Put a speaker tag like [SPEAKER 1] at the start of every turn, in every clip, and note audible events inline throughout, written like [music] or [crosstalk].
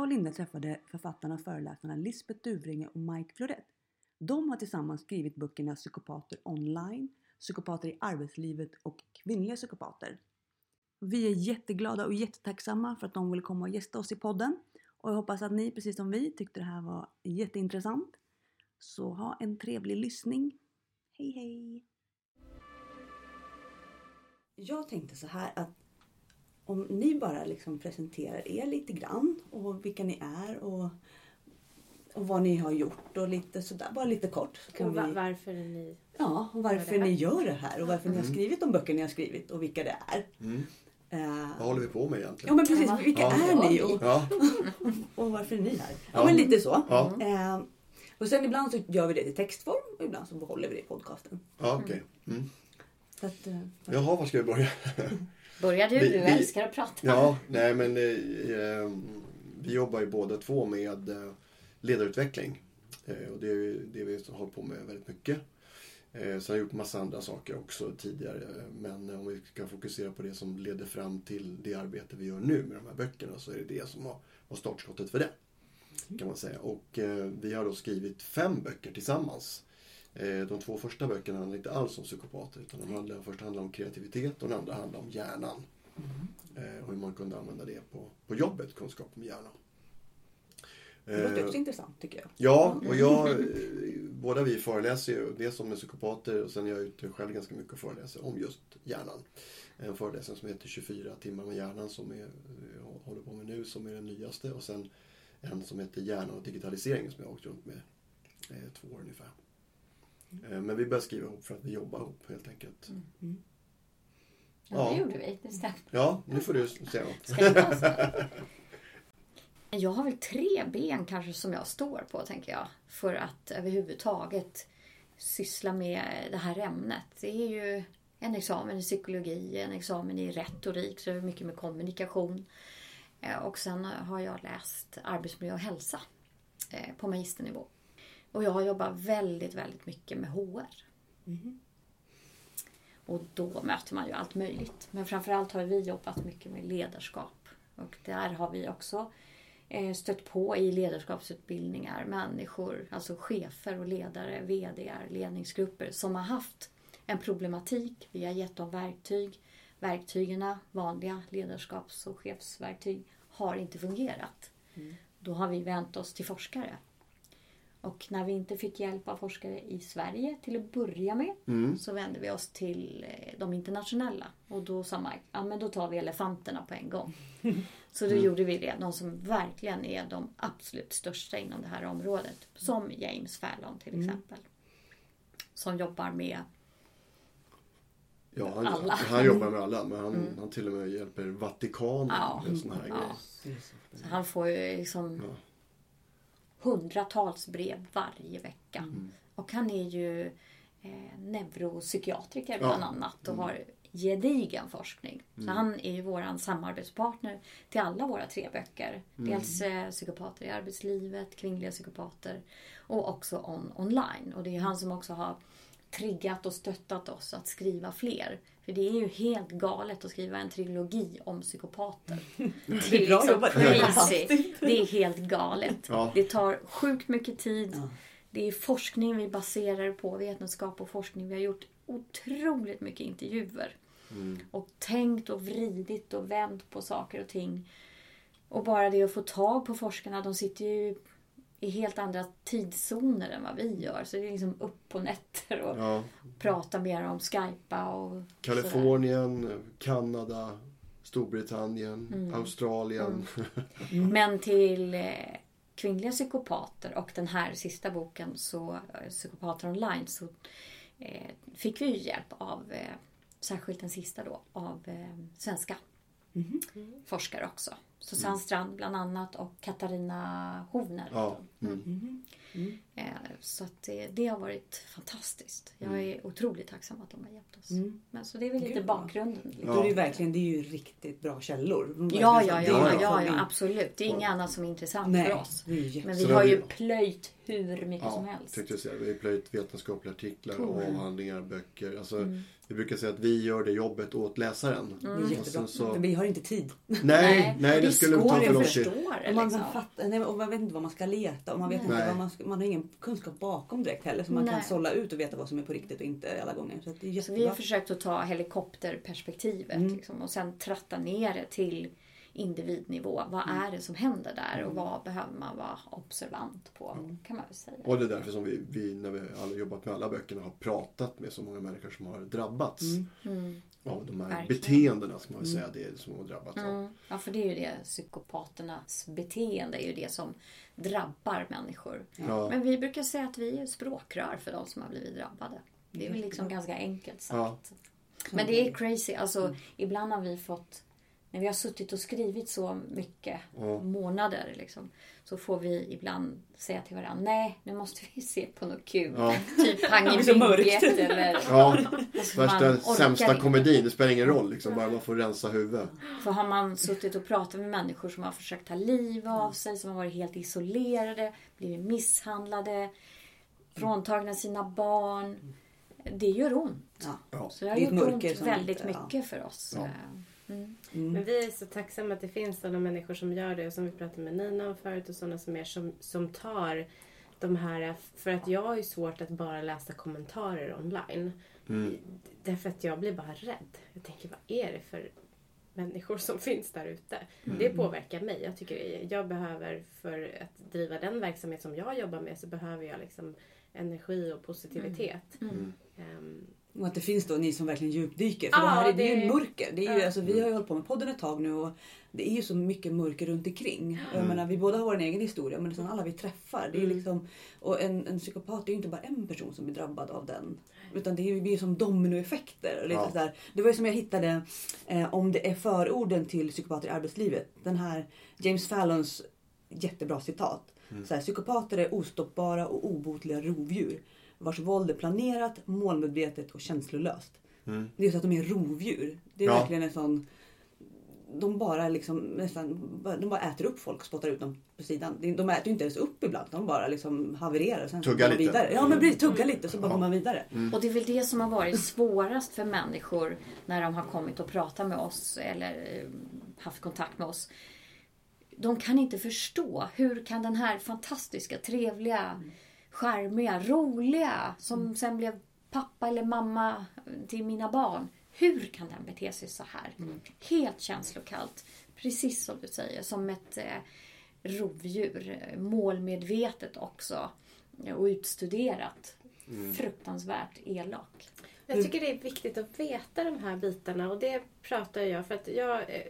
[SPEAKER 1] Jag och Linda träffade författarna och föreläsarna Lisbeth Duvringe och Mike Florett. De har tillsammans skrivit böckerna Psykopater online, Psykopater i arbetslivet och Kvinnliga psykopater. Vi är jätteglada och jättetacksamma för att de ville komma och gästa oss i podden. Och jag hoppas att ni, precis som vi, tyckte det här var jätteintressant. Så ha en trevlig lyssning. Hej hej! Jag tänkte så här att om ni bara liksom presenterar er lite grann och vilka ni är och, och vad ni har gjort och lite sådär, bara lite kort. Så kan
[SPEAKER 2] Och va-
[SPEAKER 1] vi,
[SPEAKER 2] varför är ni...
[SPEAKER 1] ja, och varför
[SPEAKER 2] här?
[SPEAKER 1] ni gör det här och varför ni har
[SPEAKER 3] Mm.
[SPEAKER 1] skrivit de böcker ni har skrivit och vilka det är.
[SPEAKER 3] Mm.
[SPEAKER 1] Eh,
[SPEAKER 3] Vad håller vi på med
[SPEAKER 1] Ja
[SPEAKER 3] egentligen?
[SPEAKER 1] men precis,
[SPEAKER 2] Ja.
[SPEAKER 1] vilka
[SPEAKER 3] Ja.
[SPEAKER 1] är ni och,
[SPEAKER 3] Ja, [laughs]
[SPEAKER 1] och varför är ni här? Ja,
[SPEAKER 3] Ja.
[SPEAKER 1] men lite så.
[SPEAKER 3] Ja.
[SPEAKER 1] Eh, och sen ibland så gör vi det i textform och ibland så behåller vi det i podcasten.
[SPEAKER 3] ja okej. Mm.
[SPEAKER 1] Så att, eh,
[SPEAKER 3] Jaha, var ska vi börja? [laughs]
[SPEAKER 2] Börjar du?
[SPEAKER 3] Vi-
[SPEAKER 2] Du
[SPEAKER 3] vi-
[SPEAKER 2] älskar att prata.
[SPEAKER 3] Ja, nej men eh, eh, vi jobbar ju båda två med eh, ledarutveckling. Eh, och det är det vi har hållit på med väldigt mycket. Eh, sen har jag gjort massa andra saker också tidigare. eh, Men om vi ska fokusera på det som leder fram till det arbete vi gör nu med de här böckerna så är det det som har, var startskottet för det. Kan man säga. Och eh, vi har då skrivit fem böcker tillsammans. Eh, de två första böckerna handlar inte alls om psykopater. Utan de handlar, första handlar om kreativitet och den andra handlar om hjärnan. Eh, och hur man kunde använda det på, på jobbet, kunskap om hjärnan.
[SPEAKER 1] det låter
[SPEAKER 3] Eh,
[SPEAKER 1] också intressant tycker jag.
[SPEAKER 3] Ja, och jag, båda vi föreläser ju dels om psykopater och sen är jag ute själv ganska mycket och föreläser om just hjärnan. En föreläsning som heter 24 timmar med hjärnan som är, jag håller på med nu som är den nyaste och sen en som heter hjärnan och digitalisering som jag har åkt runt med två år ungefär. Eh, men vi började skriva ihop för att vi jobbar ihop helt enkelt.
[SPEAKER 2] Ja, det gjorde vi. Det stämmer.
[SPEAKER 3] Ja, nu får du säga något.
[SPEAKER 2] Ska? [laughs] Jag har väl tre ben kanske som jag står på, tänker jag. För att överhuvudtaget syssla med det här ämnet. Det är ju en examen i psykologi, en examen i retorik, så det är mycket med kommunikation. Eh, Och sen har jag läst arbetsmiljö och hälsa eh, på magisternivå. Och jag har jobbat väldigt, väldigt mycket med HR. Och då möter man ju allt möjligt. Men framförallt har vi jobbat mycket med ledarskap. Och där har vi också eh, stött på i ledarskapsutbildningar människor, alltså chefer och ledare, VDR, ledningsgrupper som har haft en problematik. Vi har gett dem verktyg. Verktygen, vanliga ledarskaps och chefsverktyg, har inte fungerat. Då har vi vänt oss till forskare. Och när vi inte fick hjälp av forskare i Sverige till att börja med
[SPEAKER 3] Mm.
[SPEAKER 2] så vände vi oss till eh, de internationella. Och då sa Mike, ja men då tar vi elefanterna på en gång. [laughs] Så då gjorde vi det. De som verkligen är de absolut största inom det här området. Som James Fallon till exempel. Som jobbar med
[SPEAKER 3] Ja, han,
[SPEAKER 2] Alla.
[SPEAKER 3] han jobbar med alla men han, han till och med hjälper Vatikanen
[SPEAKER 2] Ja.
[SPEAKER 3] med såna här
[SPEAKER 2] Ja.
[SPEAKER 3] grejer.
[SPEAKER 2] Så han får ju liksom
[SPEAKER 3] Ja.
[SPEAKER 2] Hundratals brev varje vecka.
[SPEAKER 3] Mm.
[SPEAKER 2] Och han är ju eh, neuropsykiatriker
[SPEAKER 3] Ja.
[SPEAKER 2] bland annat och har gedigen forskning.
[SPEAKER 3] Mm.
[SPEAKER 2] Så han är ju våran samarbetspartner till alla våra tre böcker.
[SPEAKER 3] Mm.
[SPEAKER 2] Dels eh, psykopater i arbetslivet, kvinnliga psykopater och också on, online. Och det är han som också har triggat och stöttat oss att skriva fler. För det är ju helt galet att skriva en trilogi om psykopater. [laughs] Det är
[SPEAKER 1] Bra
[SPEAKER 2] liksom.
[SPEAKER 1] Det är
[SPEAKER 2] crazy.
[SPEAKER 1] fantastiskt.
[SPEAKER 2] Det är helt galet.
[SPEAKER 3] Ja.
[SPEAKER 2] Det tar sjukt mycket tid. Det är forskning vi baserar på, vetenskap och forskning. Vi har gjort otroligt mycket intervjuer. Och tänkt och vridit och vänt på saker och ting. Och bara det att få tag på forskarna, de sitter ju i helt andra tidszoner än vad vi gör. Så det är liksom upp på nätter och
[SPEAKER 3] Ja.
[SPEAKER 2] prata mer om skypa och sådär.
[SPEAKER 3] Kalifornien, Kanada, Storbritannien,
[SPEAKER 2] Mm.
[SPEAKER 3] Australien.
[SPEAKER 2] Men till eh, kvinnliga psykopater och den här sista boken, så, eh, Psykopater online, så eh, fick vi ju hjälp av, eh, särskilt den sista då, av eh, svenska forskare också. Susanne Strand bland annat och Katarina Hovner.
[SPEAKER 3] Ja. Mm.
[SPEAKER 2] Eh, så att det, det har varit fantastiskt. Jag är otroligt tacksam att de har hjälpt oss. Men så det är väl lite
[SPEAKER 1] Gud,
[SPEAKER 2] bakgrunden.
[SPEAKER 1] Då är det, ju verkligen, det är ju riktigt bra källor.
[SPEAKER 2] Ja, ja, ja, ja, ja, absolut. Det är inget annat som är intressant
[SPEAKER 1] Nej,
[SPEAKER 2] för oss. Men vi har ju plöjt hur mycket som
[SPEAKER 3] Ja,
[SPEAKER 2] helst.
[SPEAKER 3] tänkte jag säga. Vi har plöjt vetenskapliga artiklar, avhandlingar, böcker. Alltså,
[SPEAKER 2] Mm.
[SPEAKER 3] Vi brukar säga att vi gör det jobbet åt läsaren. Sen så,
[SPEAKER 1] Men vi har inte tid.
[SPEAKER 3] nej, nej,
[SPEAKER 2] och det
[SPEAKER 3] det skulle
[SPEAKER 2] svårt
[SPEAKER 3] ta för lång tid.
[SPEAKER 2] det.
[SPEAKER 1] Och man,
[SPEAKER 2] Liksom.
[SPEAKER 1] fattar, nej, och man vet inte vad man ska leta och man vet
[SPEAKER 3] Nej.
[SPEAKER 1] inte vad man, ska, man har ingen kunskap bakom direkt heller så man kan
[SPEAKER 2] Nej.
[SPEAKER 1] sålla ut och veta vad som är på riktigt och inte alla gånger. Så att det är
[SPEAKER 2] Så vi har försökt att ta helikopterperspektivet
[SPEAKER 1] Mm.
[SPEAKER 2] liksom, och sen tratta ner det till individnivå. Vad
[SPEAKER 1] Mm.
[SPEAKER 2] är det som händer där och vad behöver man vara observant på? Kan man väl säga.
[SPEAKER 3] Och det är därför som vi, vi när vi har jobbat med alla böckerna har pratat med så många människor som har drabbats
[SPEAKER 2] Mm.
[SPEAKER 3] Av de här
[SPEAKER 2] Verkligen.
[SPEAKER 3] beteendena ska man väl säga det som har drabbats av.
[SPEAKER 2] Mm. Ja, för det är ju det psykopaternas beteende är ju det som drabbar människor.
[SPEAKER 3] Ja.
[SPEAKER 2] Men vi brukar säga att vi är språkrör för de som har blivit drabbade. Det är väl liksom ganska enkelt sagt. Men det är crazy. Alltså, ibland har vi fått, när vi har suttit och skrivit så mycket
[SPEAKER 3] Ja.
[SPEAKER 2] månader liksom, så får vi ibland säga till varandra, nej nu måste vi se på något kul.
[SPEAKER 3] Ja. [laughs]
[SPEAKER 2] Typ Pang
[SPEAKER 1] Det
[SPEAKER 2] i bygget eller...
[SPEAKER 3] Ja,
[SPEAKER 2] Alltså, man
[SPEAKER 3] värsta
[SPEAKER 2] orkar
[SPEAKER 3] sämsta
[SPEAKER 2] inte.
[SPEAKER 3] komedin. Det spelar ingen roll liksom. Bara man får rensa huvudet.
[SPEAKER 2] För har man suttit och pratat med människor som har försökt ta liv av sig, som har varit helt isolerade, blivit misshandlade, fråntagna sina barn. Det gör ont.
[SPEAKER 1] Ja.
[SPEAKER 2] Så det har
[SPEAKER 1] Det
[SPEAKER 2] gjort ont väldigt
[SPEAKER 1] inte- ja.
[SPEAKER 2] mycket för oss.
[SPEAKER 3] Ja.
[SPEAKER 2] Mm.
[SPEAKER 4] Men vi är så tacksamma att det finns sådana människor som gör det och som vi pratade med Nina om förut och sådana som är som, som tar de här, för att jag har ju svårt att bara läsa kommentarer online.
[SPEAKER 3] Mm.
[SPEAKER 4] Därför att jag blir bara rädd. Jag tänker, vad är det för människor som [laughs] finns där ute?
[SPEAKER 3] Mm.
[SPEAKER 4] Det påverkar mig. Jag tycker jag behöver, för att driva den verksamhet som jag jobbar med, så behöver jag liksom energi och positivitet.
[SPEAKER 2] Mm.
[SPEAKER 1] Och att det finns då ni som verkligen djupdyker. För
[SPEAKER 4] Ja,
[SPEAKER 1] det här är, det är ju
[SPEAKER 4] det-
[SPEAKER 1] mörker. Det är ju,
[SPEAKER 4] ja.
[SPEAKER 1] alltså, vi har ju hållit på med podden ett tag nu och det är ju så mycket mörker runt omkring. Jag menar, vi båda har vår egen historia men liksom alla vi träffar. Det är
[SPEAKER 4] Mm.
[SPEAKER 1] liksom, och en, en psykopat är ju inte bara en person som blir drabbad av den. Utan det är ju- blir som dominoeffekter. Lite
[SPEAKER 3] Ja.
[SPEAKER 1] sådär. Det var ju som jag hittade eh, om det är förorden till psykopater i arbetslivet. Den här James Fallons jättebra citat. Så här, psykopater är ostoppbara och obotliga rovdjur vars våld är planerat, målmedvetet och känslolöst.
[SPEAKER 3] Mm.
[SPEAKER 1] Det är så att de är rovdjur. Det är
[SPEAKER 3] Ja.
[SPEAKER 1] verkligen en sån... De bara liksom nästan, de bara äter upp folk och spottar ut dem på sidan. De- äter ju inte ens upp ibland. De bara liksom havererar. Sen
[SPEAKER 3] Tuggar lite.
[SPEAKER 1] Vidare. Ja men precis, tuggar lite så bara
[SPEAKER 3] Ja.
[SPEAKER 1] går man vidare.
[SPEAKER 2] Och det är väl det som har varit svårast för människor när de har kommit och pratat med oss eller eh, haft kontakt med oss. De kan inte förstå hur kan den här fantastiska, trevliga, charmiga, roliga som sen blev pappa eller mamma till mina barn. Hur kan den bete sig så här? Helt känslokallt. Precis som du säger, som ett eh, rovdjur. Målmedvetet också. Och utstuderat. Fruktansvärt elak.
[SPEAKER 4] Jag tycker det är viktigt att veta de här bitarna och det pratar jag för att jag eh,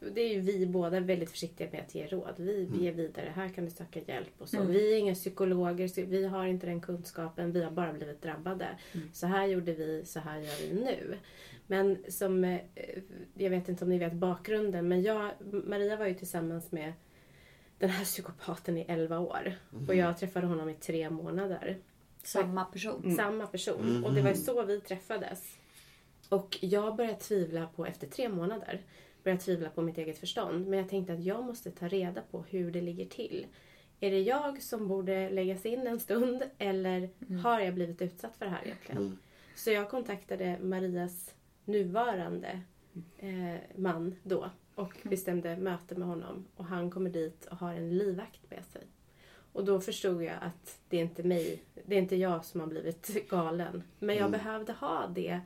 [SPEAKER 4] det är ju vi båda väldigt försiktiga med att ge råd. Vi vi ger vidare, här kan du söka hjälp och så.
[SPEAKER 2] Mm.
[SPEAKER 4] Vi är inga psykologer, så vi har inte den kunskapen, vi har bara blivit drabbade. Så här gjorde vi, så här gör vi nu. Men som, eh, jag vet inte om ni vet bakgrunden, men jag, Maria var ju tillsammans med den här psykopaten i 11 år. Och jag träffade honom i tre månader.
[SPEAKER 2] Samma person.
[SPEAKER 1] Mm.
[SPEAKER 4] Samma person. Och det var så vi träffades. Och jag började tvivla på, efter tre månader, började tvivla på mitt eget förstånd. Men jag tänkte att jag måste ta reda på hur det ligger till. Är det jag som borde läggas in en stund eller har jag blivit utsatt för det här egentligen?
[SPEAKER 3] Mm.
[SPEAKER 4] Så jag kontaktade Marias nuvarande eh, man då och bestämde möte med honom. Och han kommer dit och har en livvakt med sig. Och då förstod jag att det är inte mig, det är inte jag som har blivit galen. Men jag behövde ha det.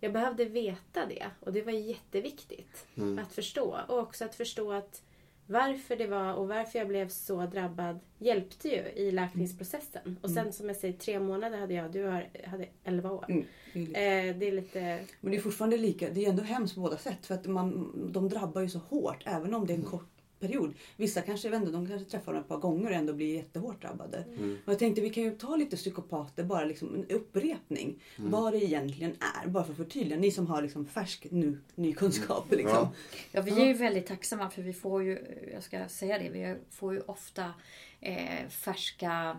[SPEAKER 4] Jag behövde veta det och det var jätteviktigt att förstå. Och också att förstå att varför det var och varför jag blev så drabbad hjälpte ju i läkningsprocessen. Och sen som jag säger, tre månader hade jag, du har, hade elva år.
[SPEAKER 1] Mm. Det är lite-
[SPEAKER 4] Eh, det är lite...
[SPEAKER 1] Men det är fortfarande lika, det är ändå hemskt på båda sätt. För att man, de drabbar ju så hårt även om det är en kort period. Vissa kanske, jag vet inte, de kanske träffar dem ett par gånger och ändå blir jättehårt drabbade. Och jag tänkte vi kan ju ta lite psykopater, bara liksom en upprepning. Vad det egentligen är. Bara för att förtydliga. Ni som har liksom färsk nu, ny kunskap. Liksom.
[SPEAKER 3] Ja.
[SPEAKER 2] Ja, vi är ju väldigt tacksamma för vi får ju, jag ska säga det, vi får ju ofta eh, färska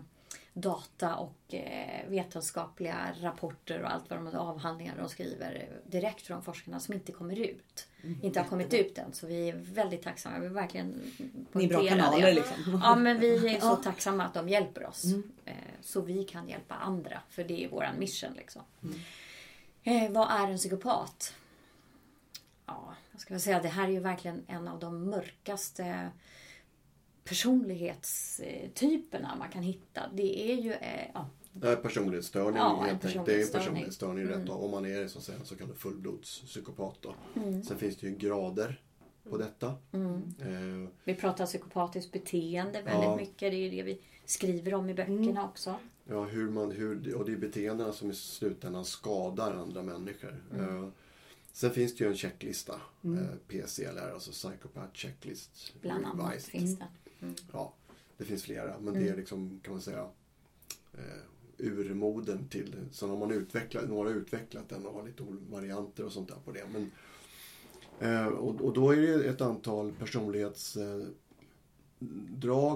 [SPEAKER 2] data och eh, vetenskapliga rapporter och allt vad de avhandlingar de skriver direkt från forskarna som inte kommer ut. inte har kommit ut än. Så vi är väldigt tacksamma. Vi vill verkligen
[SPEAKER 1] Ni är bra kanaler
[SPEAKER 2] det.
[SPEAKER 1] liksom.
[SPEAKER 2] Ja, men vi är så tacksamma att de hjälper oss. Eh, Så vi kan hjälpa andra. För det är våran mission liksom. Eh, vad är en psykopat? Ja, jag säga, det här är ju verkligen en av de mörkaste personlighetstyperna man kan hitta. Det är ju, eh, ja,
[SPEAKER 3] Det är personlighetsstörning
[SPEAKER 2] Ja,
[SPEAKER 3] helt enkelt. Det är
[SPEAKER 2] personlighetsstörning. Mm.
[SPEAKER 3] rätt. Om man är så, så kallad fullblodspsykopat. Då. Sen finns det ju grader på detta. Eh,
[SPEAKER 2] vi pratar psykopatiskt beteende väldigt
[SPEAKER 3] Ja.
[SPEAKER 2] mycket. Det är ju det vi skriver om i böckerna också.
[SPEAKER 3] Ja, hur man, hur, och det är beteendena som i slutändan skadar andra människor.
[SPEAKER 2] Mm.
[SPEAKER 3] Eh, sen finns det ju en checklista. Eh, PCLR, alltså Psychopath Checklist
[SPEAKER 2] Bland annat
[SPEAKER 3] Revised.
[SPEAKER 2] finns det.
[SPEAKER 3] Ja, det finns flera. Men
[SPEAKER 2] Mm.
[SPEAKER 3] det är liksom, kan man säga, eh, urmoden till Sen har man utvecklat, några har utvecklat den och har lite olika varianter och sånt där på det. Men, eh, och, och då är det ett antal personlighetsdrag,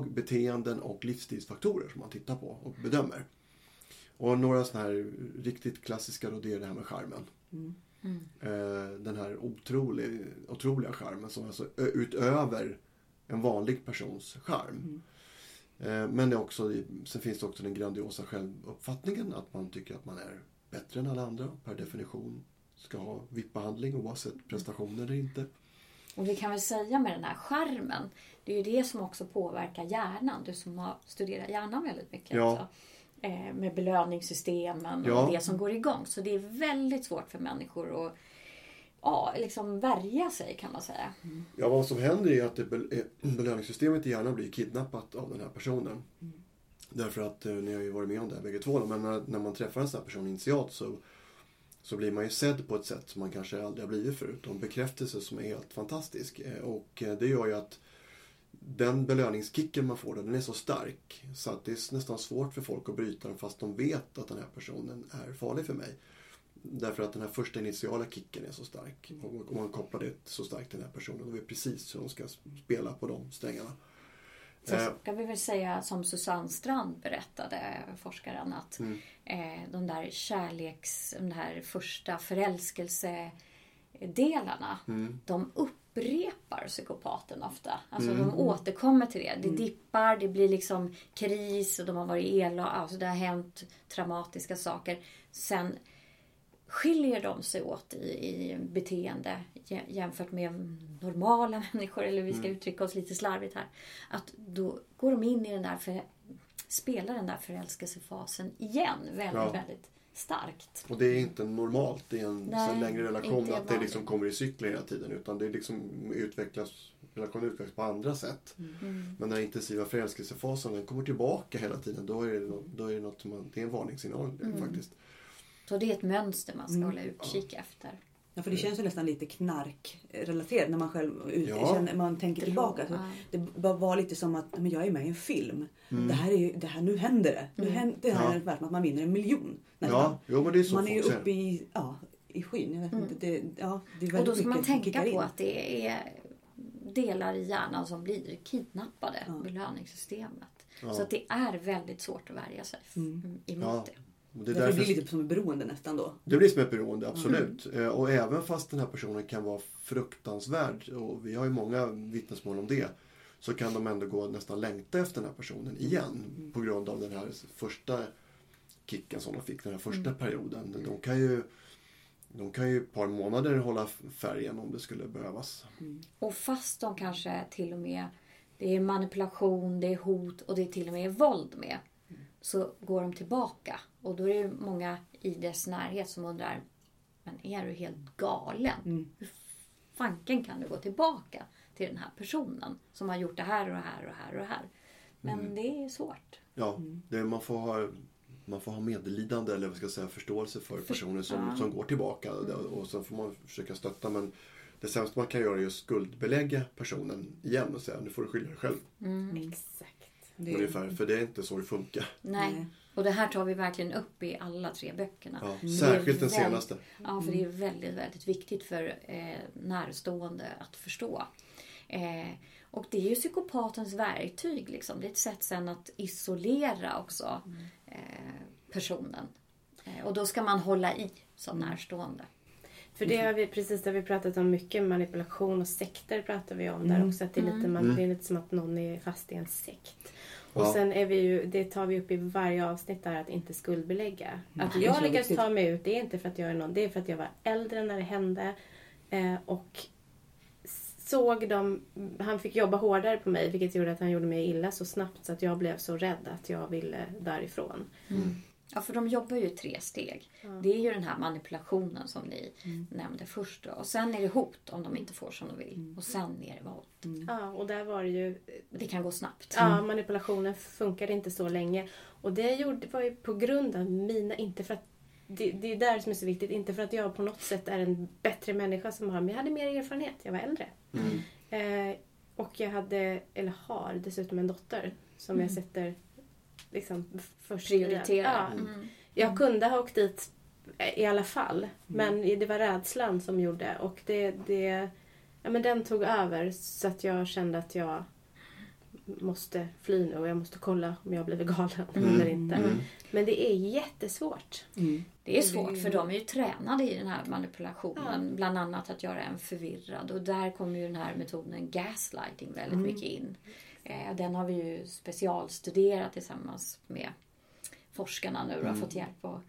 [SPEAKER 3] eh, beteenden och livsstilsfaktorer som man tittar på och bedömer. Och några sådana här riktigt klassiska då, det är det här med charmen. Eh, den här otrolig, otroliga charmen som alltså utöver en vanlig persons charm. Eh, Men det också, sen finns det också den grandiosa självuppfattningen att man tycker att man är bättre än alla andra per definition. Ska ha VIP-behandling oavsett prestationer eller inte.
[SPEAKER 2] Och vi kan väl säga med den här skärmen, det är ju det som också påverkar hjärnan. Du som har studerat hjärnan väldigt mycket.
[SPEAKER 3] Ja.
[SPEAKER 2] Eh, med belöningssystemen
[SPEAKER 3] Ja.
[SPEAKER 2] och det som går igång. Så det är väldigt svårt för människor att ja, liksom värja sig kan man säga.
[SPEAKER 3] Ja, vad som händer är att eh, belöningssystemet i hjärnan blir kidnappat av den här personen. Därför att, eh, ni har ju varit med om det här bägge två, men när, när man träffar en sån här person initialt så, så blir man ju sedd på ett sätt som man kanske aldrig har blivit förut. Och en bekräftelse som är helt fantastisk. Eh, Och det gör ju att den belöningskicken man får, då, den är så stark så att det är nästan svårt för folk att bryta den fast de vet att den här personen är farlig för mig. Därför att den här första initiala kicken är så stark. Och om man kopplar det så starkt till den här personen, då vet precis hur de ska spela på de strängarna.
[SPEAKER 2] Sen
[SPEAKER 3] Eh.
[SPEAKER 2] ska vi väl säga som Susanne Strand berättade, forskaren, att
[SPEAKER 3] Mm.
[SPEAKER 2] eh, de där kärleks, de här första förälskelsedelarna,
[SPEAKER 3] Mm.
[SPEAKER 2] de upprepar psykopaten ofta. Alltså de återkommer till det. Det dippar, det blir liksom kris och de har varit elaka, alltså det har hänt traumatiska saker. Sen skiljer de sig åt i, i beteende jä- jämfört med normala [laughs] människor, eller vi ska uttrycka oss lite slarvigt här. Att då går de in i den där, för, spelar den där förälskelsefasen igen väldigt,
[SPEAKER 3] Ja.
[SPEAKER 2] väldigt starkt.
[SPEAKER 3] Och det är inte normalt i en
[SPEAKER 2] Nej,
[SPEAKER 3] längre relation att det liksom kommer i cykler hela tiden. Utan det liksom utvecklas, relationen utvecklas på andra sätt.
[SPEAKER 2] Mm.
[SPEAKER 3] Men den här intensiva förälskelsefasen den kommer tillbaka hela tiden. Då är det, då är det, något som man, det är en varningssignal
[SPEAKER 2] Mm.
[SPEAKER 3] faktiskt.
[SPEAKER 2] Så det är ett mönster man ska hålla utkik efter.
[SPEAKER 1] Ja, för det känns ju nästan lite knarkrelaterat när man själv ut,
[SPEAKER 3] Ja.
[SPEAKER 1] känner, man tänker
[SPEAKER 2] Drog,
[SPEAKER 1] tillbaka. Så
[SPEAKER 2] ja.
[SPEAKER 1] det bara var lite som att men jag är med i en film. Det här är ju, det här, nu händer det. Nu händer, det här
[SPEAKER 3] Ja.
[SPEAKER 1] är att man vinner en miljon. nästan.
[SPEAKER 3] Ja, jo, men det är så
[SPEAKER 1] man är ju uppe i, ja, i skyn. Jag vet inte, det, ja, det är
[SPEAKER 2] Mm. Och då ska man tänka på att det är delar i hjärnan som blir kidnappade,
[SPEAKER 1] Ja.
[SPEAKER 2] belöningssystemet.
[SPEAKER 3] Ja.
[SPEAKER 2] Så att det är väldigt svårt att värja sig mm. emot
[SPEAKER 3] Ja.
[SPEAKER 2] det.
[SPEAKER 3] Och Det, är
[SPEAKER 1] Därför det
[SPEAKER 3] därför,
[SPEAKER 1] blir lite som ett beroende nästan då.
[SPEAKER 3] det blir som ett beroende, absolut. Eh, Och även fast den här personen kan vara fruktansvärd, och vi har ju många vittnesmål om det, så kan de ändå gå nästan längta efter den här personen igen. På grund av den här första kicken som de fick, den här första perioden. De kan ju de kan ju ett par månader hålla färgen om det skulle behövas.
[SPEAKER 2] Och fast de kanske till och med, det är manipulation, det är hot och det är till och med våld med. Så går de tillbaka. Och då är det många i dess närhet som undrar, men är du helt galen? Hur fanken kan du gå tillbaka till den här personen som har gjort det här och det här och det här och det här? Men det är svårt.
[SPEAKER 3] Ja, det, man, får ha, man får ha medlidande eller vad ska jag säga, förståelse för personer som,
[SPEAKER 2] ja.
[SPEAKER 3] som går tillbaka. Och, och sen får man försöka stötta. Men det sämsta man kan göra är att skuldbelägga personen igen och säga nu får du skylla dig själv.
[SPEAKER 4] Exakt.
[SPEAKER 1] Det,
[SPEAKER 3] Ungefär, för det är inte så det funkar.
[SPEAKER 2] Nej. Och det här tar vi verkligen upp i alla tre böckerna.
[SPEAKER 3] Ja, särskilt den
[SPEAKER 2] väldigt-
[SPEAKER 3] senaste.
[SPEAKER 2] Ja, för det är väldigt, väldigt viktigt för eh, närstående att förstå. Eh, och det är ju psykopatens verktyg. Liksom. Det är ett sätt sen att isolera också eh, personen. Eh, och då ska man hålla i som närstående.
[SPEAKER 4] För det har vi precis det har vi pratat om mycket. Manipulation och sekter pratar vi om där också. Att det, är lite, man, det är lite som att någon är fast i en sekt. Och
[SPEAKER 3] Ja.
[SPEAKER 4] sen är vi ju, det tar vi upp i varje avsnitt där att inte skuldbelägga. Att jag lyckas ta mig ut, det är inte för att jag är någon. Det är för att jag var äldre när det hände. Eh, och såg dem, han fick jobba hårdare på mig vilket gjorde att han gjorde mig illa så snabbt så att jag blev så rädd att jag ville därifrån.
[SPEAKER 2] Ja, för de jobbar ju i tre steg. Det är ju den här manipulationen som ni nämnde först. Då. Och sen är det hot om de inte får som de vill. Och sen är det våld.
[SPEAKER 4] Ja, och där var det ju
[SPEAKER 2] Det kan gå snabbt.
[SPEAKER 4] Ja, manipulationen funkade inte så länge. Och det gjorde, var ju på grund av mina, inte för att det, det är där som är så viktigt, inte för att jag på något sätt är en bättre människa som har, men jag hade mer erfarenhet, jag var äldre. Eh, och jag hade, eller har dessutom en dotter som jag sätter liksom först.
[SPEAKER 2] Prioritera.
[SPEAKER 4] Ja,
[SPEAKER 2] Mm.
[SPEAKER 4] jag kunde ha åkt dit i alla fall. Men det var rädslan som gjorde och det, det, ja, men den tog över så att jag kände att jag måste fly nu och jag måste kolla om jag blivit galen eller inte. Men det är jättesvårt.
[SPEAKER 1] Mm.
[SPEAKER 2] Det är svårt för de är ju tränade i den här manipulationen. Bland annat att göra en förvirrad. Och där kommer ju den här metoden gaslighting väldigt mycket in. Eh, Den har vi ju specialstuderat tillsammans med forskarna nu och har fått hjälp. Och,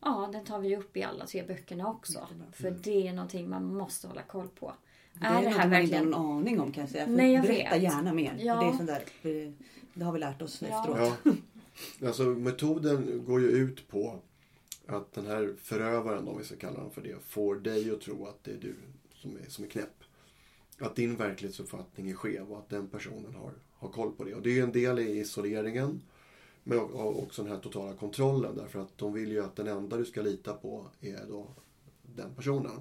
[SPEAKER 2] ja, den tar vi upp i alla tre böckerna också.
[SPEAKER 1] Jättebra.
[SPEAKER 2] För det är någonting man måste hålla koll på.
[SPEAKER 1] Det är,
[SPEAKER 2] är det här
[SPEAKER 1] något man inte har
[SPEAKER 2] verkligen...
[SPEAKER 1] någon aning om kan jag säga. För
[SPEAKER 2] Nej, jag
[SPEAKER 1] berätta
[SPEAKER 2] vet.
[SPEAKER 1] gärna mer.
[SPEAKER 2] Ja.
[SPEAKER 1] Det, är sånt där, eh, det har vi lärt oss
[SPEAKER 2] Ja.
[SPEAKER 1] efteråt.
[SPEAKER 3] Ja. [laughs] Alltså metoden går ju ut på att den här förövaren, om vi ska kalla honom för det, får dig att tro att det är du som är, som är knäpp. Att din verklighetsuppfattning är skev och att den personen har, ha koll på det. Och det är ju en del i isoleringen. Men också den här totala kontrollen därför att de vill ju att den enda du ska lita på är då den personen.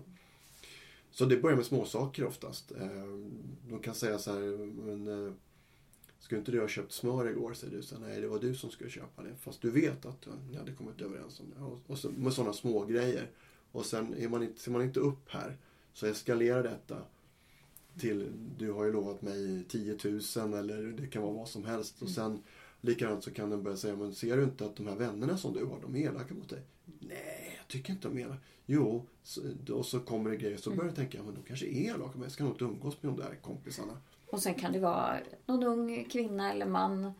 [SPEAKER 3] Så det börjar med småsaker oftast. Eh, de kan säga så här, men eh, Skulle inte du ha köpt smör igår? Säger du. Så, Nej, det var du som skulle köpa det. Fast du vet att ni hade kommit överens om det. Och, och så, med sådana små grejer. Och sen är man inte, ser man inte upp här så eskalerar detta till du har ju lovat mig 10 000 eller det kan vara vad som helst. Och sen likadant så kan den börja säga, men ser du inte att de här vännerna som du har, de är elaka mot dig? Nej, jag tycker inte de är elaka. Jo, så, och så kommer det grejer. Så börjar du tänka, men de kanske är elaka, men jag ska nog inte umgås med de där kompisarna.
[SPEAKER 2] Och sen kan det vara någon ung kvinna eller man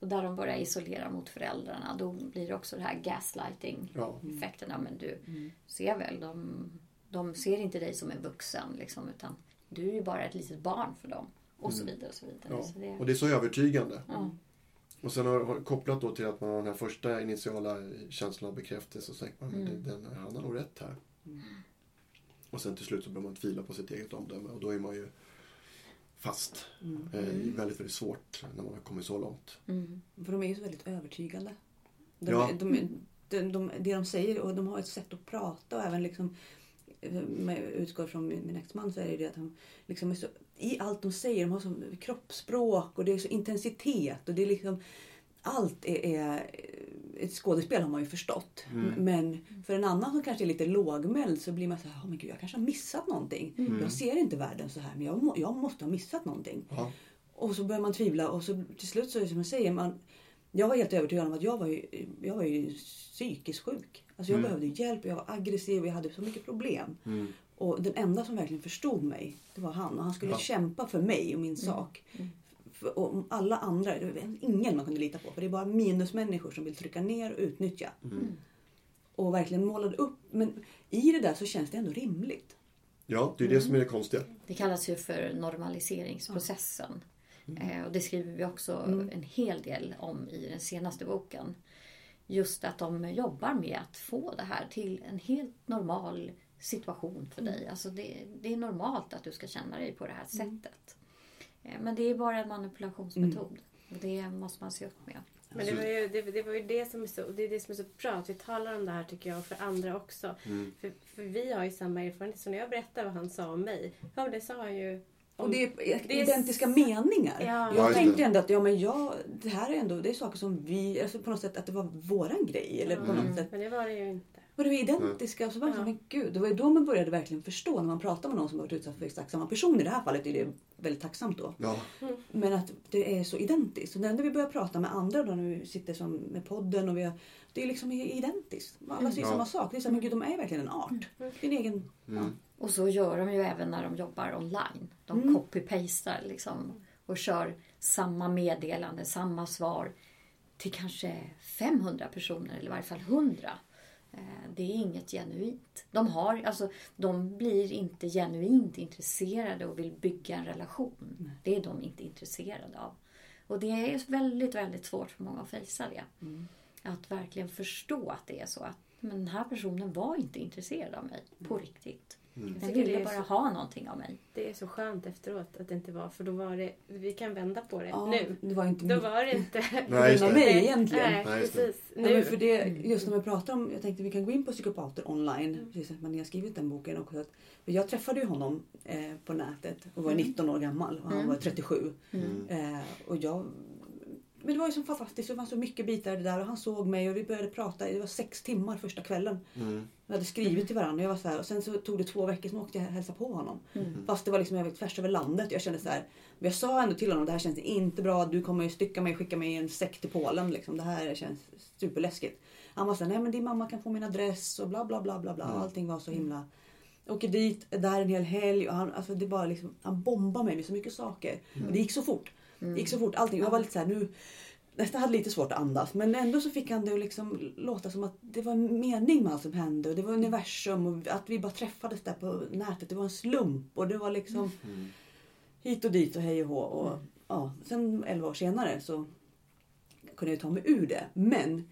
[SPEAKER 2] och där de börjar isolera mot föräldrarna. Då blir det också det här gaslighting-effekten.
[SPEAKER 3] Ja.
[SPEAKER 2] Ja, men du ser väl, de, de ser inte dig som en vuxen liksom, utan du är ju bara ett litet barn för dem. Och så vidare. Och så vidare.
[SPEAKER 3] Ja.
[SPEAKER 2] Så det,
[SPEAKER 3] Och det är så övertygande.
[SPEAKER 2] ja.
[SPEAKER 3] Och sen har, har, kopplat då till att man har den här första initiala känslan av bekräftelse så tänker man, men det- den, han har nog rätt här. Och sen till slut så börjar man tvila på sitt eget omdöme och då är man ju fast. Eh, det är väldigt, väldigt svårt när man har kommit så långt.
[SPEAKER 2] Mm.
[SPEAKER 1] För de är ju så väldigt övertygande. De,
[SPEAKER 3] Ja.
[SPEAKER 1] de, de, de, det de säger och de har ett sätt att prata och även liksom eh, utgår från min, min exman så är det det att han liksom är så, i allt de säger, de har så kroppsspråk och det är så intensitet och det är liksom allt är, är ett skådespel har man ju förstått. Men för en annan som kanske är lite lågmäld så blir man så här, oh, men gud jag kanske har missat någonting. Jag ser inte världen så här men jag, må, jag måste ha missat någonting.
[SPEAKER 3] Ja.
[SPEAKER 1] Och så börjar man tvivla och så till slut så är det som jag säger, man, jag var helt övertygad om att jag var ju, jag var ju psykiskt sjuk. Alltså jag behövde hjälp, jag var aggressiv och jag hade så mycket problem. Och den enda som verkligen förstod mig, det var han. Och han skulle
[SPEAKER 3] Ja.
[SPEAKER 1] kämpa för mig och min sak. För, och alla andra, det var ingen man kunde lita på. För det är bara minusmänniskor som vill trycka ner och utnyttja. Och verkligen målade upp. Men i det där så känns det ändå rimligt.
[SPEAKER 3] ja, det är det som är det konstiga.
[SPEAKER 2] Det kallas ju för normaliseringsprocessen. Eh, och det skriver vi också
[SPEAKER 1] Mm.
[SPEAKER 2] en hel del om i den senaste boken. Just att de jobbar med att få det här till en helt normal situation för
[SPEAKER 1] Mm.
[SPEAKER 2] dig. Alltså det, det är normalt att du ska känna dig på det här sättet. Eh, Men det är bara en manipulationsmetod.
[SPEAKER 1] Mm.
[SPEAKER 2] Och det måste man se upp med.
[SPEAKER 4] Men det var, ju, det, det var ju det som är så, det är det som är så bra att vi talar om det här tycker jag för andra också. För, för vi har ju samma erfarenhet. Så när jag berättar vad han sa om mig. Ja det sa han ju.
[SPEAKER 1] Och det är
[SPEAKER 4] det är
[SPEAKER 1] identiska
[SPEAKER 4] s-
[SPEAKER 1] meningar.
[SPEAKER 4] Ja.
[SPEAKER 3] Ja,
[SPEAKER 1] Jag tänkte ändå att ja, men jag, det här är ändå det är saker som vi, alltså på något sätt att det var våran grej. Eller på något sätt.
[SPEAKER 4] Men det var det ju inte.
[SPEAKER 1] Och det var identiska. Och så var
[SPEAKER 4] Ja.
[SPEAKER 1] men gud, det var ju då man började verkligen förstå när man pratar med någon som har varit utsatt för exakt samma person. I det här fallet är det väldigt tacksamt då.
[SPEAKER 3] Ja,
[SPEAKER 1] Men att det är så identiskt. Och när vi börjar prata med andra då när vi sitter som med podden och vi har, det är liksom identiskt. Alla säger
[SPEAKER 3] Ja.
[SPEAKER 1] samma sak. Det är så här, men gud de är verkligen en art. Din egen... Ja.
[SPEAKER 2] Och så gör de ju även när de jobbar online. De
[SPEAKER 1] Mm.
[SPEAKER 2] copy-pastar liksom och kör samma meddelande, samma svar till kanske 500 personer eller i varje fall 100. Eh, Det är inget genuint. De, har, alltså, de blir inte genuint intresserade och vill bygga en relation. Det är de inte intresserade av. Och det är väldigt, väldigt svårt för många att fejsa det. Att verkligen förstå att det är så. att men den här personen var inte intresserad av mig på riktigt.
[SPEAKER 4] Jag
[SPEAKER 2] Den ville bara
[SPEAKER 4] så-
[SPEAKER 2] ha någonting av mig.
[SPEAKER 4] Det är så skönt efteråt att det inte var, för då var det, vi kan vända på det
[SPEAKER 1] Ja,
[SPEAKER 4] nu.
[SPEAKER 1] Det var inte
[SPEAKER 4] Då
[SPEAKER 1] min-
[SPEAKER 4] var det inte
[SPEAKER 3] Nej, just det.
[SPEAKER 1] mig egentligen.
[SPEAKER 4] Nej,
[SPEAKER 3] Nej,
[SPEAKER 4] precis. Nu.
[SPEAKER 1] för det, just när vi pratar om, jag tänkte vi kan gå in på psykopater online, precis som man har skrivit den boken också. Att, för jag träffade ju honom eh, på nätet och var 19 år gammal och han var 37. Eh, och jag, men det var ju så fantastiskt, det var så mycket bitar i det där och han såg mig och vi började prata, det var sex timmar första kvällen.
[SPEAKER 3] Mm.
[SPEAKER 1] Vi hade skrivit till varandra och, jag var så här, och sen så tog det två veckor, sen åkte jag och hälsade på honom. Fast det var liksom jag var tvärs över landet. Jag kände så här, men jag sa ändå till honom det här känns inte bra. Du kommer ju stycka mig, skicka mig i en säck till Polen. Liksom. Det här känns superläskigt. Han var så här, nej men din mamma kan få min adress och bla bla bla bla bla. Allting var så himla... Jag åker dit, är där en hel helg och han, alltså det bara liksom, han bombade mig med så mycket saker. Och det gick så fort. Det gick så fort allting. Jag var lite så här, nu nästan hade lite svårt att andas. Men ändå så fick han det att liksom låta som att det var en mening med allt som hände. Och det var universum och att vi bara träffades där på nätet. Det var en slump och det var liksom hit och dit och hej och hå. Och, ja, sen 11 år senare så kunde jag ta mig ur det. Men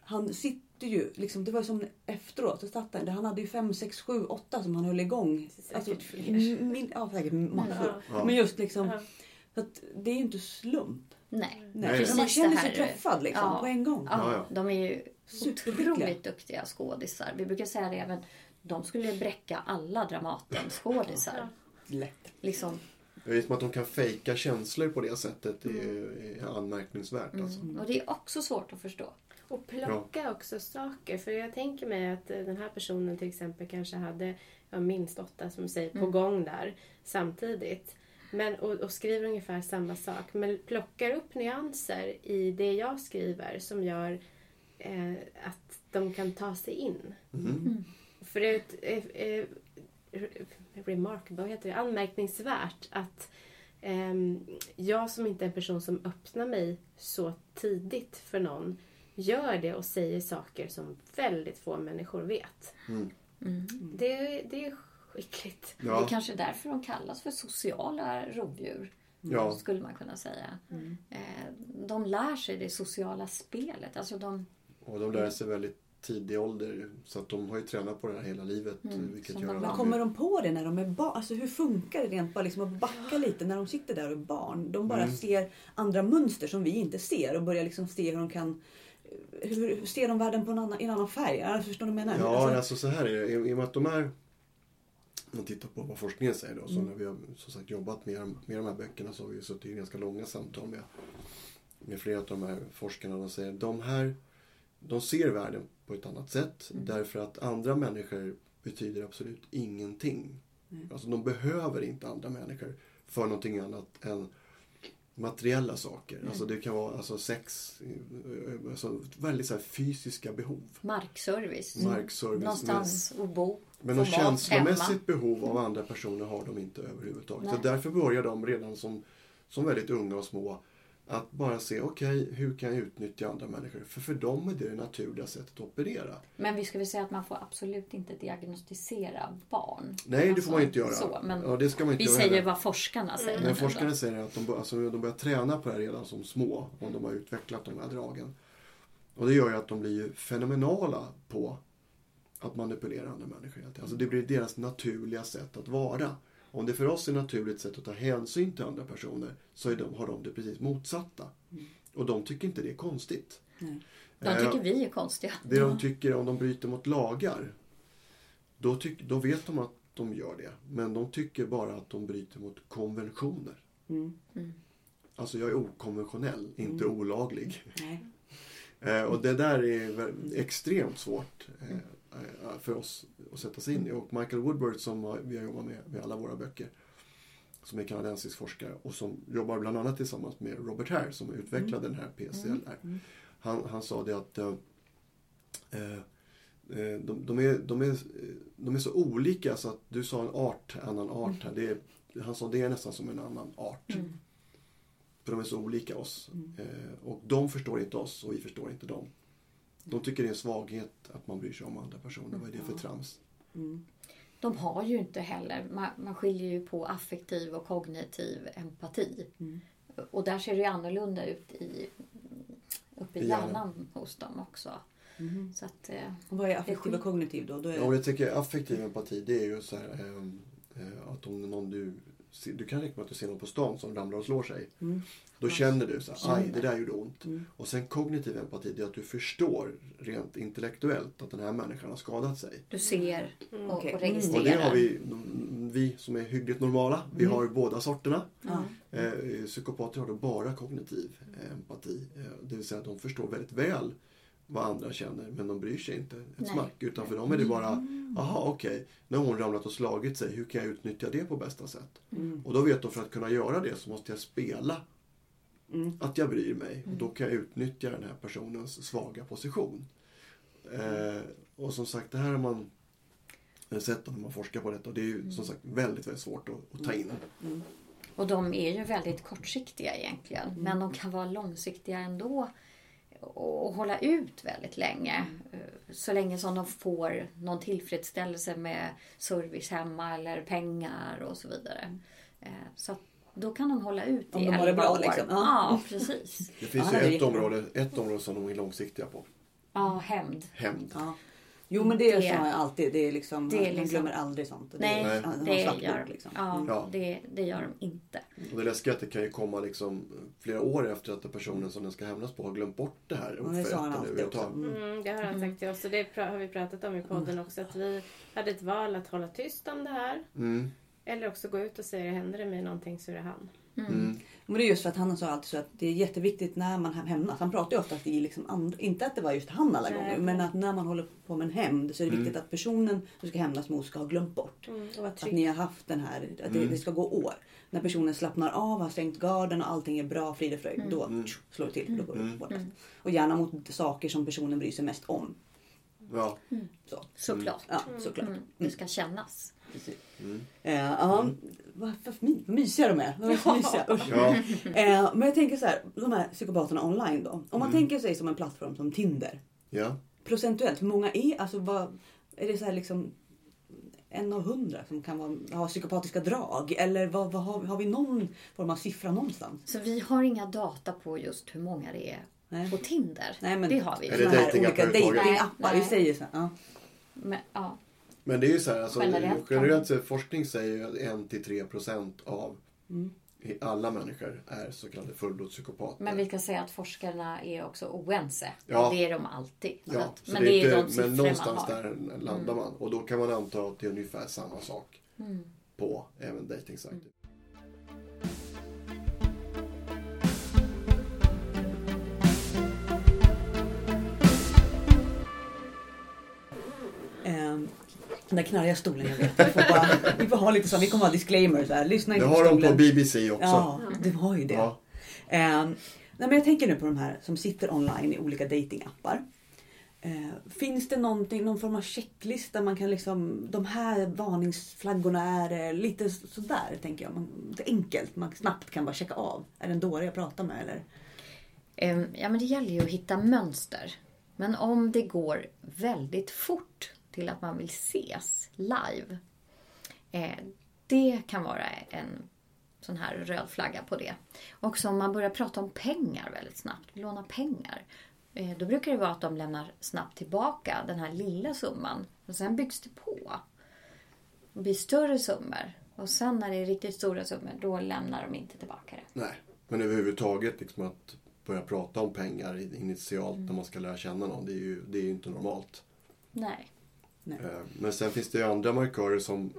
[SPEAKER 1] han sitter ju, liksom, det var som efteråt, så satt han, han hade ju 5, 6, 7, 8 som han höll igång.
[SPEAKER 4] Säkert fler.
[SPEAKER 1] min, ja, säkert massor.
[SPEAKER 3] Ja.
[SPEAKER 1] Men just liksom,
[SPEAKER 4] Ja.
[SPEAKER 1] Så att det är ju inte slump.
[SPEAKER 2] Nej.
[SPEAKER 1] Nej, för man
[SPEAKER 2] Precis
[SPEAKER 1] känner sig träffad liksom,
[SPEAKER 2] Ja.
[SPEAKER 1] på en gång.
[SPEAKER 2] Ja,
[SPEAKER 3] Ja, ja.
[SPEAKER 2] De är ju otroligt duktiga skådisar. Vi brukar säga det även. De skulle bräcka alla Dramaten-skådisar.
[SPEAKER 1] Lätt.
[SPEAKER 2] Liksom,
[SPEAKER 3] som att de kan fejka känslor på det sättet. Är, är anmärkningsvärt. Alltså.
[SPEAKER 2] och det är också svårt att förstå.
[SPEAKER 4] Och plocka också saker. För jag tänker mig att eh, den här personen till exempel kanske hade ja, minst åtta som säger på gång där samtidigt. Men, och, och skriver ungefär samma sak. Men plockar upp nyanser i det jag skriver som gör eh, att de kan ta sig in. För det är ett, eh, eh, remarkable, heter det? anmärkningsvärt att ehm, jag som inte är en person som öppnar mig så tidigt för någon gör det och säger saker som väldigt få människor vet. Det, det är skickligt.
[SPEAKER 2] Det är
[SPEAKER 3] Ja,
[SPEAKER 2] kanske därför de kallas för sociala rovdjur.
[SPEAKER 3] Ja.
[SPEAKER 2] Skulle man kunna säga. Eh, De lär sig det sociala spelet. Alltså de,
[SPEAKER 3] och de lär sig väldigt tidig ålder. Så att de har ju tränat på det här hela livet. Vilket
[SPEAKER 2] Som
[SPEAKER 3] gör
[SPEAKER 1] Men kommer de på det när de är barn? Alltså hur funkar det rent bara liksom att backa lite när de sitter där och är barn? De bara ser andra mönster som vi inte ser och börjar liksom se hur de kan... Hur, hur ser de världen på en annan, i en annan färg? Alltså, förstår du vad jag menar?
[SPEAKER 3] Ja,
[SPEAKER 1] Alltså,
[SPEAKER 3] alltså så här är det. I, I och med att de är... Man tittar på vad forskningen säger då. Så när vi har som sagt, jobbat med, med de här böckerna så har vi suttit i ganska långa samtal med, med flera av de här forskarna. De säger de här de ser världen på ett annat sätt. Därför att andra människor betyder absolut ingenting. Alltså de behöver inte andra människor för någonting annat än materiella saker. Alltså det kan vara alltså sex, eh, alltså väldigt så fysiska behov.
[SPEAKER 2] markservice.
[SPEAKER 3] Markservice.
[SPEAKER 2] Någonstans att bo.
[SPEAKER 3] Men något
[SPEAKER 2] mat hemma.
[SPEAKER 3] känslomässigt behov av andra personer har de inte överhuvudtaget. Så
[SPEAKER 2] Nej.
[SPEAKER 3] därför börjar de redan som, som väldigt unga och små att bara se, okej, hur kan jag utnyttja andra människor? För för dem är det det naturliga sättet att operera.
[SPEAKER 2] Men vi ska väl säga att man får absolut inte diagnostisera barn.
[SPEAKER 3] Nej, det
[SPEAKER 2] Alltså,
[SPEAKER 3] får man inte göra.
[SPEAKER 2] Så, men
[SPEAKER 3] ja, det ska man inte
[SPEAKER 2] vi
[SPEAKER 3] göra
[SPEAKER 2] säger
[SPEAKER 3] heller.
[SPEAKER 2] vad forskarna säger.
[SPEAKER 3] Men
[SPEAKER 2] ändå.
[SPEAKER 3] forskarna säger att de, alltså, de börjar träna på det här redan som små, om de har utvecklat de här dragen. Och det gör ju att de blir fenomenala på att manipulera andra människor. Alltså det blir deras naturliga sätt att vara. Om det för oss är ett naturligt sätt att ta hänsyn till andra personer så är de, har de det precis motsatta. Och de tycker inte det är konstigt.
[SPEAKER 1] Nej.
[SPEAKER 2] De tycker vi är konstiga.
[SPEAKER 3] Det de tycker om de bryter mot lagar, då, tyck, då vet de att de gör det. Men de tycker bara att de bryter mot konventioner.
[SPEAKER 1] Mm.
[SPEAKER 3] Alltså jag är okonventionell, inte olaglig.
[SPEAKER 1] Nej.
[SPEAKER 3] Eh, och det där är extremt svårt eh, eh, för oss att sätta sig in i. Och Michael Woodward som vi har jobbat med med alla våra böcker, som är kanadensisk forskare och som jobbar bland annat tillsammans med Robert Hare som utvecklade den här PCLR. Han, han sa det att eh, eh, eh, de, de, är, de, är, de är så olika så att du sa en art, annan art här. Det är, han sa det är nästan som en annan art. För de är så olika oss. Eh, och de förstår inte oss och vi förstår inte dem. De tycker det är en svaghet att man bryr sig om andra personer. Vad är det för trams?
[SPEAKER 1] Mm.
[SPEAKER 2] De har ju inte heller, man, man skiljer ju på affektiv och kognitiv empati.
[SPEAKER 1] Mm.
[SPEAKER 2] Och där ser det ju annorlunda ut i, uppe i
[SPEAKER 3] hjärnan.
[SPEAKER 2] hjärnan hos dem också.
[SPEAKER 1] Mhm.
[SPEAKER 2] Så att, eh,
[SPEAKER 1] Och vad är affektiv och kognitiv då? då är...
[SPEAKER 3] Ja, jag tycker affektiv empati det är ju så här ehm, eh, att om någon du du kan räcka med att du ser någon på stan som ramlar och slår sig.
[SPEAKER 1] Mm.
[SPEAKER 3] Då känner du så här, aj det där gjorde ont.
[SPEAKER 1] Mm.
[SPEAKER 3] Och sen kognitiv empati det är att du förstår rent intellektuellt att den här människan har skadat sig.
[SPEAKER 2] du ser
[SPEAKER 4] Mm.
[SPEAKER 2] och,
[SPEAKER 1] Okej.
[SPEAKER 2] och
[SPEAKER 1] Mm.
[SPEAKER 2] registrerar.
[SPEAKER 3] Och det har vi, vi som är hyggligt normala, vi
[SPEAKER 1] Mm.
[SPEAKER 3] har båda sorterna.
[SPEAKER 1] Ja.
[SPEAKER 3] Eh, psykopater har då bara kognitiv eh, empati. Eh, det vill säga att de förstår väldigt väl vad andra känner men de bryr sig inte ett
[SPEAKER 2] Nej.
[SPEAKER 3] smack. Utan för dem är det bara, aha okej, nu har hon ramlat och slagit sig, hur kan jag utnyttja det på bästa sätt?
[SPEAKER 1] Mm.
[SPEAKER 3] Och då vet de för att kunna göra det så måste jag spela
[SPEAKER 1] Mm.
[SPEAKER 3] att jag bryr mig. Och då kan jag utnyttja den här personens svaga position. Eh, och som sagt, det här har man sett när man forskar på detta. Och det är ju som sagt väldigt, väldigt svårt att, att ta in.
[SPEAKER 1] Mm.
[SPEAKER 2] Och de är ju väldigt kortsiktiga egentligen. Men de kan vara långsiktiga ändå. Och hålla ut väldigt länge. Eh, Så länge som de får någon tillfredsställelse med service hemma eller pengar och så vidare. Eh, Så då kan de hålla ut
[SPEAKER 1] Om
[SPEAKER 2] i
[SPEAKER 1] de har det
[SPEAKER 2] 11
[SPEAKER 1] bra,
[SPEAKER 2] år.
[SPEAKER 1] liksom. Ja.
[SPEAKER 2] Ja, precis.
[SPEAKER 3] Det finns
[SPEAKER 1] Ja,
[SPEAKER 3] ju ett område, ett område som de är långsiktiga på.
[SPEAKER 2] Ja, hämnd.
[SPEAKER 3] Hämnd.
[SPEAKER 1] Ja. Jo men det,
[SPEAKER 2] Det-
[SPEAKER 1] sa jag alltid. Det är liksom,
[SPEAKER 2] det är liksom-
[SPEAKER 1] glömmer aldrig sånt. Det
[SPEAKER 2] Nej,
[SPEAKER 1] är, han har
[SPEAKER 2] det gör,
[SPEAKER 1] bok, liksom.
[SPEAKER 2] ja,
[SPEAKER 3] Ja.
[SPEAKER 2] Det, det gör de inte.
[SPEAKER 3] Och det läskiga är att det kan ju komma liksom flera år efter att personen som den ska hämnas på har glömt bort det här
[SPEAKER 1] Ja, det sa han alltid också. Mm.
[SPEAKER 4] Mm, det har han sagt till oss och det har vi pratat om i podden också. Att vi hade ett val att hålla tyst om det här.
[SPEAKER 3] Mm.
[SPEAKER 4] Eller också gå ut och säga händer det mig någonting så är det han.
[SPEAKER 3] Mm.
[SPEAKER 1] Men det är just för att han sa alltid så att det är jätteviktigt när man hämnas. Han pratar ju ofta att det är liksom andra, inte att det var just han alla
[SPEAKER 4] Nej.
[SPEAKER 1] gånger. Men att när man håller på med en hämnd så är det viktigt att personen du ska hämnas mot ska ha glömt bort.
[SPEAKER 4] Mm,
[SPEAKER 1] Att ni har haft den här, att det, det ska gå år. När personen slappnar av, har stängt garden och allting är bra, frid och fröjd. Då tsch, slår det till. Då går det bort. Och gärna mot saker som personen bryr sig mest om.
[SPEAKER 3] Ja.
[SPEAKER 1] Så.
[SPEAKER 2] Såklart.
[SPEAKER 1] Ja, såklart.
[SPEAKER 2] Mm. Det ska kännas.
[SPEAKER 1] Precis.
[SPEAKER 3] Mm.
[SPEAKER 1] Eh, ja, vad, vad, my, vad mysiga de är. De är mysiga. Usch.
[SPEAKER 3] Ja.
[SPEAKER 1] Eh, men jag tänker så här, de här psykopaterna online då. Om
[SPEAKER 3] Mm.
[SPEAKER 1] man tänker sig som en plattform som Tinder.
[SPEAKER 3] ja.
[SPEAKER 1] Procentuellt, hur många är, alltså vad, är det så här liksom en av hundra som kan vara, ha psykopatiska drag? Eller vad, vad har, har vi någon form av siffra någonstans?
[SPEAKER 2] Så vi har inga data på just hur många det är
[SPEAKER 1] Nej.
[SPEAKER 2] på Tinder.
[SPEAKER 1] Nej, men
[SPEAKER 2] det har vi.
[SPEAKER 3] Är det
[SPEAKER 1] olika
[SPEAKER 3] överhuvudtaget?
[SPEAKER 1] datingappar, vi
[SPEAKER 2] Nej.
[SPEAKER 1] säger så här. Ja.
[SPEAKER 2] Men, ja.
[SPEAKER 3] Men det är ju så här, alltså,
[SPEAKER 2] Generellt
[SPEAKER 3] sett, forskning säger ju att 1-3 procent av
[SPEAKER 1] Mm.
[SPEAKER 3] alla människor är så kallade fullblodspsykopater.
[SPEAKER 2] men vi kan säga att forskarna är också oense.
[SPEAKER 3] Ja.
[SPEAKER 2] Det är de alltid.
[SPEAKER 3] Ja,
[SPEAKER 2] att, men
[SPEAKER 3] det är inte,
[SPEAKER 2] de
[SPEAKER 3] men
[SPEAKER 2] siffror man
[SPEAKER 3] någonstans
[SPEAKER 2] har. Mm.
[SPEAKER 3] där landar man. Och då kan man anta att det är ungefär samma sak
[SPEAKER 2] Mm.
[SPEAKER 3] på även dejtingsajter.
[SPEAKER 1] Den där knarriga stolen jag vet. Vi får, bara, vi får ha lite så, vi kommer ha disclaimer så här. Lyssna
[SPEAKER 3] Det
[SPEAKER 1] inte på
[SPEAKER 3] har de
[SPEAKER 1] stolen.
[SPEAKER 3] på BBC också.
[SPEAKER 1] Ja, det har ju det.
[SPEAKER 3] Ja.
[SPEAKER 1] Ehm, nej, men jag tänker nu på de här som sitter online i olika datingappar. Eh, finns det någonting, någon form av checklista man kan liksom, de här varningsflaggorna är eh, lite sådär tänker jag. Man, det är enkelt, man snabbt kan bara checka av. Är det en dåre jag pratar med eller?
[SPEAKER 2] Ehm, Ja, men det gäller ju att hitta mönster. Men om det går väldigt fort till att man vill ses live. Eh, det kan vara en sån här röd flagga på det. Också om man börjar prata om pengar väldigt snabbt, låna pengar. Eh, då brukar det vara att de lämnar snabbt tillbaka den här lilla summan. Och sen byggs det på. Det blir större summor. Och sen när det är riktigt stora summor, då lämnar de inte tillbaka det.
[SPEAKER 3] Nej, men överhuvudtaget liksom att börja prata om pengar initialt
[SPEAKER 2] Mm.
[SPEAKER 3] när man ska lära känna någon, det är ju, det är ju inte normalt.
[SPEAKER 2] Nej.
[SPEAKER 1] Nej.
[SPEAKER 3] Eh, Men sen finns det ju andra markörer som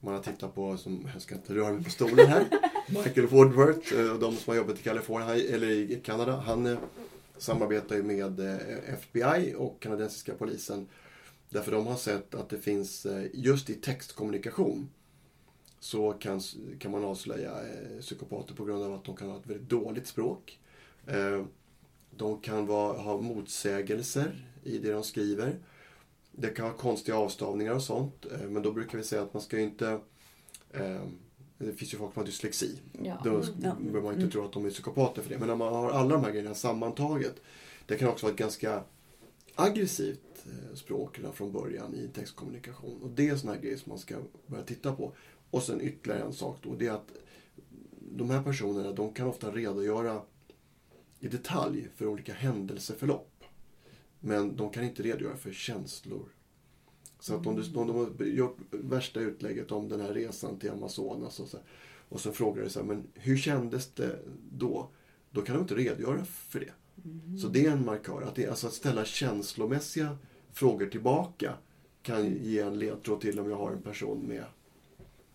[SPEAKER 3] man har tittat på, som, jag ska inte röra mig på stolen här. [laughs] Michael Woodworth, eh, och de som har jobbat i Kalifornien, eller i Kanada, han eh, samarbetar ju med FBI och kanadensiska polisen. Därför de har sett att det finns, just i textkommunikation, så kan, kan man avslöja psykopater på grund av att de kan ha ett väldigt dåligt språk. De kan vara, ha motsägelser i det de skriver. Det kan vara konstiga avstavningar och sånt. eh, Men då brukar vi säga att man ska ju inte... Eh, det finns ju folk som har dyslexi.
[SPEAKER 2] Ja.
[SPEAKER 3] Då
[SPEAKER 1] Ja.
[SPEAKER 3] behöver man inte tro att de är psykopater för det. Men om man har alla de här grejerna sammantaget. Det kan också vara ett ganska aggressivt eh, språk redan från början i textkommunikation. Och det är sådana grejer som man ska börja titta på. Och sen ytterligare en sak då, det är att de här personerna de kan ofta redogöra i detalj för olika händelseförlopp. Men de kan inte redogöra för känslor. Så att om, du, om de har gjort värsta utlägget om den här resan till Amazonas och så, och så frågar du så här, men hur kändes det då? Då kan de inte redogöra för det. Så det är en markör. Att, det, alltså att ställa känslomässiga frågor tillbaka kan ge en ledtråd till om jag har en person med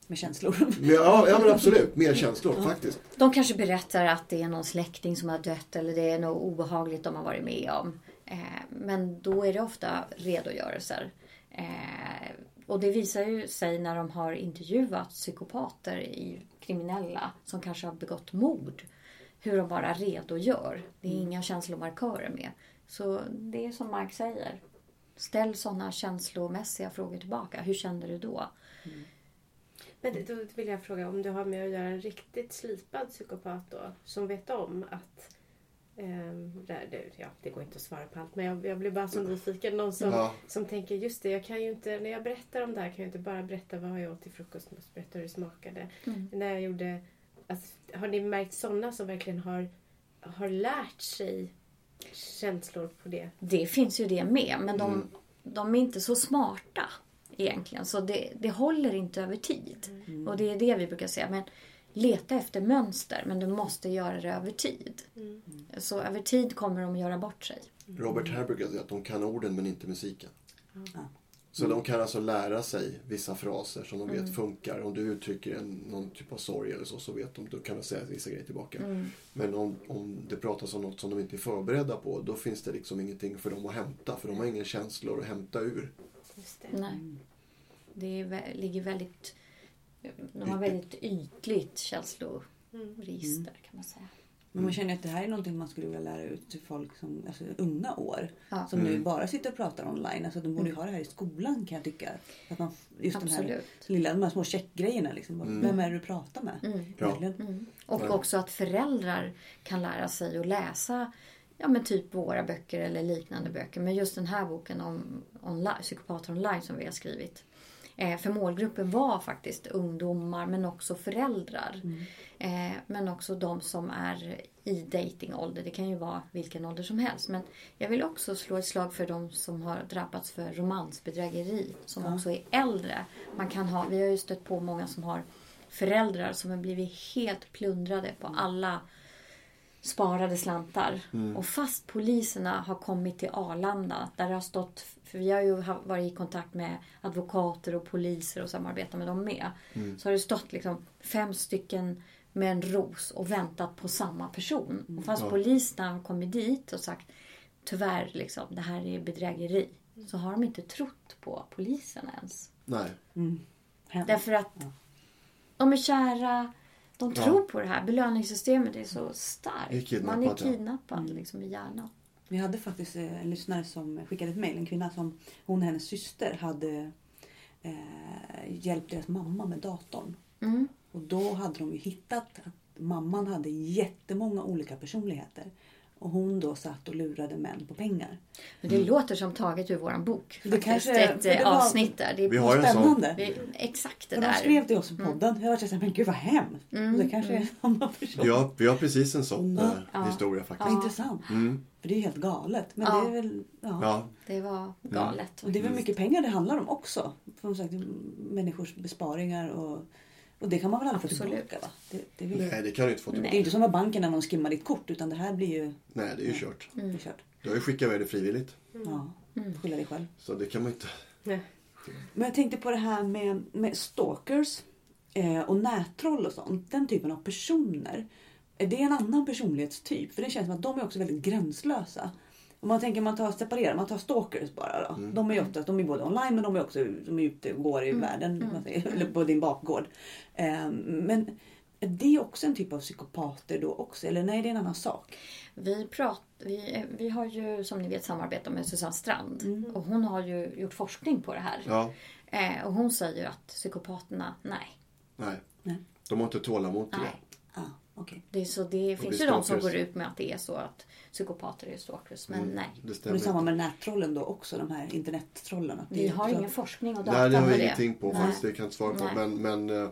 [SPEAKER 1] Med känslor.
[SPEAKER 3] ja, ja men absolut, mer känslor faktiskt.
[SPEAKER 2] De kanske berättar att det är någon släkting som har dött eller det är något obehagligt de har varit med om. Eh, men då är det ofta redogörelser. Eh, och det visar ju sig när de har intervjuat psykopater i kriminella som kanske har begått mord. Hur de bara redogör. Det är inga känslomarkörer med. Så det är som Mark säger. Ställ sådana känslomässiga frågor tillbaka. Hur kände du då?
[SPEAKER 4] Men då vill jag fråga om du har med att göra en riktigt slipad psykopat då som vet om att ehm, ja, det går inte att svara på allt men jag, jag blir bara så nyfiken. Någon som,
[SPEAKER 3] Ja.
[SPEAKER 4] som tänker just det, jag kan ju inte, när jag berättar om det här kan jag inte bara berätta vad jag åt till frukost, jag måste berätta hur det smakade.
[SPEAKER 2] Mm.
[SPEAKER 4] När jag gjorde, alltså, har ni märkt sådana som verkligen har, har lärt sig känslor på det?
[SPEAKER 2] Det finns ju det med, men de,
[SPEAKER 3] Mm.
[SPEAKER 2] de är inte så smarta egentligen. Så det, det håller inte över tid. Och det är det vi brukar säga. Men leta efter mönster, men du måste göra det över tid.
[SPEAKER 4] Mm.
[SPEAKER 2] Så över tid kommer de att göra bort sig.
[SPEAKER 3] Robert brukar säga att de kan orden men inte musiken.
[SPEAKER 1] Ja.
[SPEAKER 3] Så de kan alltså lära sig vissa fraser som de vet funkar. Om du uttrycker en, någon typ av sorg eller så, så vet de, då kan de säga vissa grejer tillbaka. Men om, om det pratas om något som de inte är förberedda på, då finns det liksom ingenting för dem att hämta. För de har inga känslor att hämta ur.
[SPEAKER 4] Just det.
[SPEAKER 2] Nej. Det är, ligger väldigt... De har väldigt ytligt känsloregister kan man säga.
[SPEAKER 1] Men man känner att det här är någonting man skulle vilja lära ut till folk som alltså, unga år.
[SPEAKER 2] Ja.
[SPEAKER 1] Som nu bara sitter och pratar online. Alltså, de borde ju ha det här i skolan kan jag tycka. Att man, just de här,
[SPEAKER 2] Absolut.
[SPEAKER 1] lilla, de här små checkgrejerna. Liksom. Vem är det du pratar med?
[SPEAKER 3] Ja.
[SPEAKER 1] Verkligen.
[SPEAKER 2] Och
[SPEAKER 3] Ja.
[SPEAKER 2] också att föräldrar kan lära sig att läsa ja, men typ våra böcker eller liknande böcker. Men just den här boken om online, psykopater online som vi har skrivit. Eh, för målgruppen var faktiskt ungdomar men också föräldrar. Eh, men också de som är i datingålder. Det kan ju vara vilken ålder som helst. Men jag vill också slå ett slag för de som har drabbats för romansbedrägeri. Som också är äldre. Man kan ha, vi har ju stött på många som har föräldrar som har blivit helt plundrade på alla sparade slantar. Och fast poliserna har kommit till Arlanda där det har stått, för vi har ju varit i kontakt med advokater och poliser och samarbetat med dem med. Så har det stått liksom fem stycken med en ros och väntat på samma person. Och fast
[SPEAKER 3] Ja.
[SPEAKER 2] poliserna har kommit dit och sagt tyvärr liksom, det här är bedrägeri. Så har de inte trott på polisen ens.
[SPEAKER 3] Nej.
[SPEAKER 1] Hem.
[SPEAKER 2] Därför att de är kära, de
[SPEAKER 3] Ja.
[SPEAKER 2] tror på det här. Belöningssystemet är så
[SPEAKER 3] Det är
[SPEAKER 2] starkt. Man är
[SPEAKER 3] ja.
[SPEAKER 2] kidnappad liksom, i hjärnan.
[SPEAKER 1] Vi hade faktiskt eh, en lyssnare som skickade ett mejl. En kvinna som hon och hennes syster hade eh, hjälpt deras mamma med datorn.
[SPEAKER 2] Mm.
[SPEAKER 1] Och då hade de ju hittat att mamman hade jättemånga olika personligheter. Och hon då satt och lurade män på pengar.
[SPEAKER 2] Men det låter som taget ur våran bok.
[SPEAKER 1] Det
[SPEAKER 2] Faktiskt.
[SPEAKER 1] kanske-
[SPEAKER 2] ett
[SPEAKER 1] det
[SPEAKER 2] eh,
[SPEAKER 1] var-
[SPEAKER 2] avsnitt där. Det är
[SPEAKER 3] Vi har en sån.
[SPEAKER 1] Spännande!
[SPEAKER 2] är exakt det
[SPEAKER 1] Och de
[SPEAKER 2] där.
[SPEAKER 1] skrev till oss i podden. Jag var såhär, men gud vad hemskt. Och det kanske är samma person.
[SPEAKER 3] Vi har, vi har precis en sån eh,
[SPEAKER 2] Ja.
[SPEAKER 3] historia faktiskt.
[SPEAKER 1] Vad intressant.
[SPEAKER 3] Mm.
[SPEAKER 1] För det är ju helt galet. Men
[SPEAKER 2] Ja.
[SPEAKER 1] det är väl... Ja.
[SPEAKER 3] Ja.
[SPEAKER 2] Det var galet.
[SPEAKER 1] Och det är väl mycket pengar det handlar om också. Som sagt, människors besparingar och, och det kan man väl aldrig få
[SPEAKER 2] Absolut.
[SPEAKER 1] tillbaka va? Det, det, är väl-
[SPEAKER 3] Nej, det kan du inte få tillbaka.
[SPEAKER 1] det är inte som med banken när någon skimmar ditt kort utan det här blir ju
[SPEAKER 3] Nej, det är ju kört.
[SPEAKER 2] Mm.
[SPEAKER 1] det är kört.
[SPEAKER 3] Du har ju skickat iväg det frivilligt.
[SPEAKER 1] Ja, skylla dig själv.
[SPEAKER 3] Så det kan man inte...
[SPEAKER 4] Nej.
[SPEAKER 1] Men jag tänkte på det här med, med stalkers eh, och nättroll och sånt. Den typen av personer. Är det en annan personlighetstyp? För det känns som att de är också väldigt gränslösa. Om man tänker man tar separerar, man tar stalkers bara då. De är ju oftast, de är både online men de är också de är ute och går i världen. om Man säger, eller på din bakgård. Eh, men är det också en typ av psykopater då också? Eller nej, det är en annan sak.
[SPEAKER 2] Vi, prat, vi, vi har ju som ni vet samarbetat med Susanne Strand.
[SPEAKER 1] Mm.
[SPEAKER 2] Och hon har ju gjort forskning på det här.
[SPEAKER 3] Ja,
[SPEAKER 2] Eh, och hon säger att psykopaterna, nej.
[SPEAKER 3] nej.
[SPEAKER 1] Nej.
[SPEAKER 3] De har inte tålamod till
[SPEAKER 2] Nej.
[SPEAKER 3] det.
[SPEAKER 1] Ja. Okej.
[SPEAKER 2] Det, är så det finns
[SPEAKER 3] blir
[SPEAKER 2] ju de som går ut med att det är så att psykopater är stalkers. Men nej.
[SPEAKER 3] Det
[SPEAKER 1] Och det
[SPEAKER 3] stämmer
[SPEAKER 1] är samma med nättrollen då också, de här internettrollen. det
[SPEAKER 2] Vi har ingen forskning och data
[SPEAKER 3] Nej, det har
[SPEAKER 2] med
[SPEAKER 3] jag
[SPEAKER 2] det.
[SPEAKER 3] ingenting på
[SPEAKER 2] Nej.
[SPEAKER 3] faktiskt. Det kan jag inte svara på.
[SPEAKER 2] Nej.
[SPEAKER 3] Men, men eh,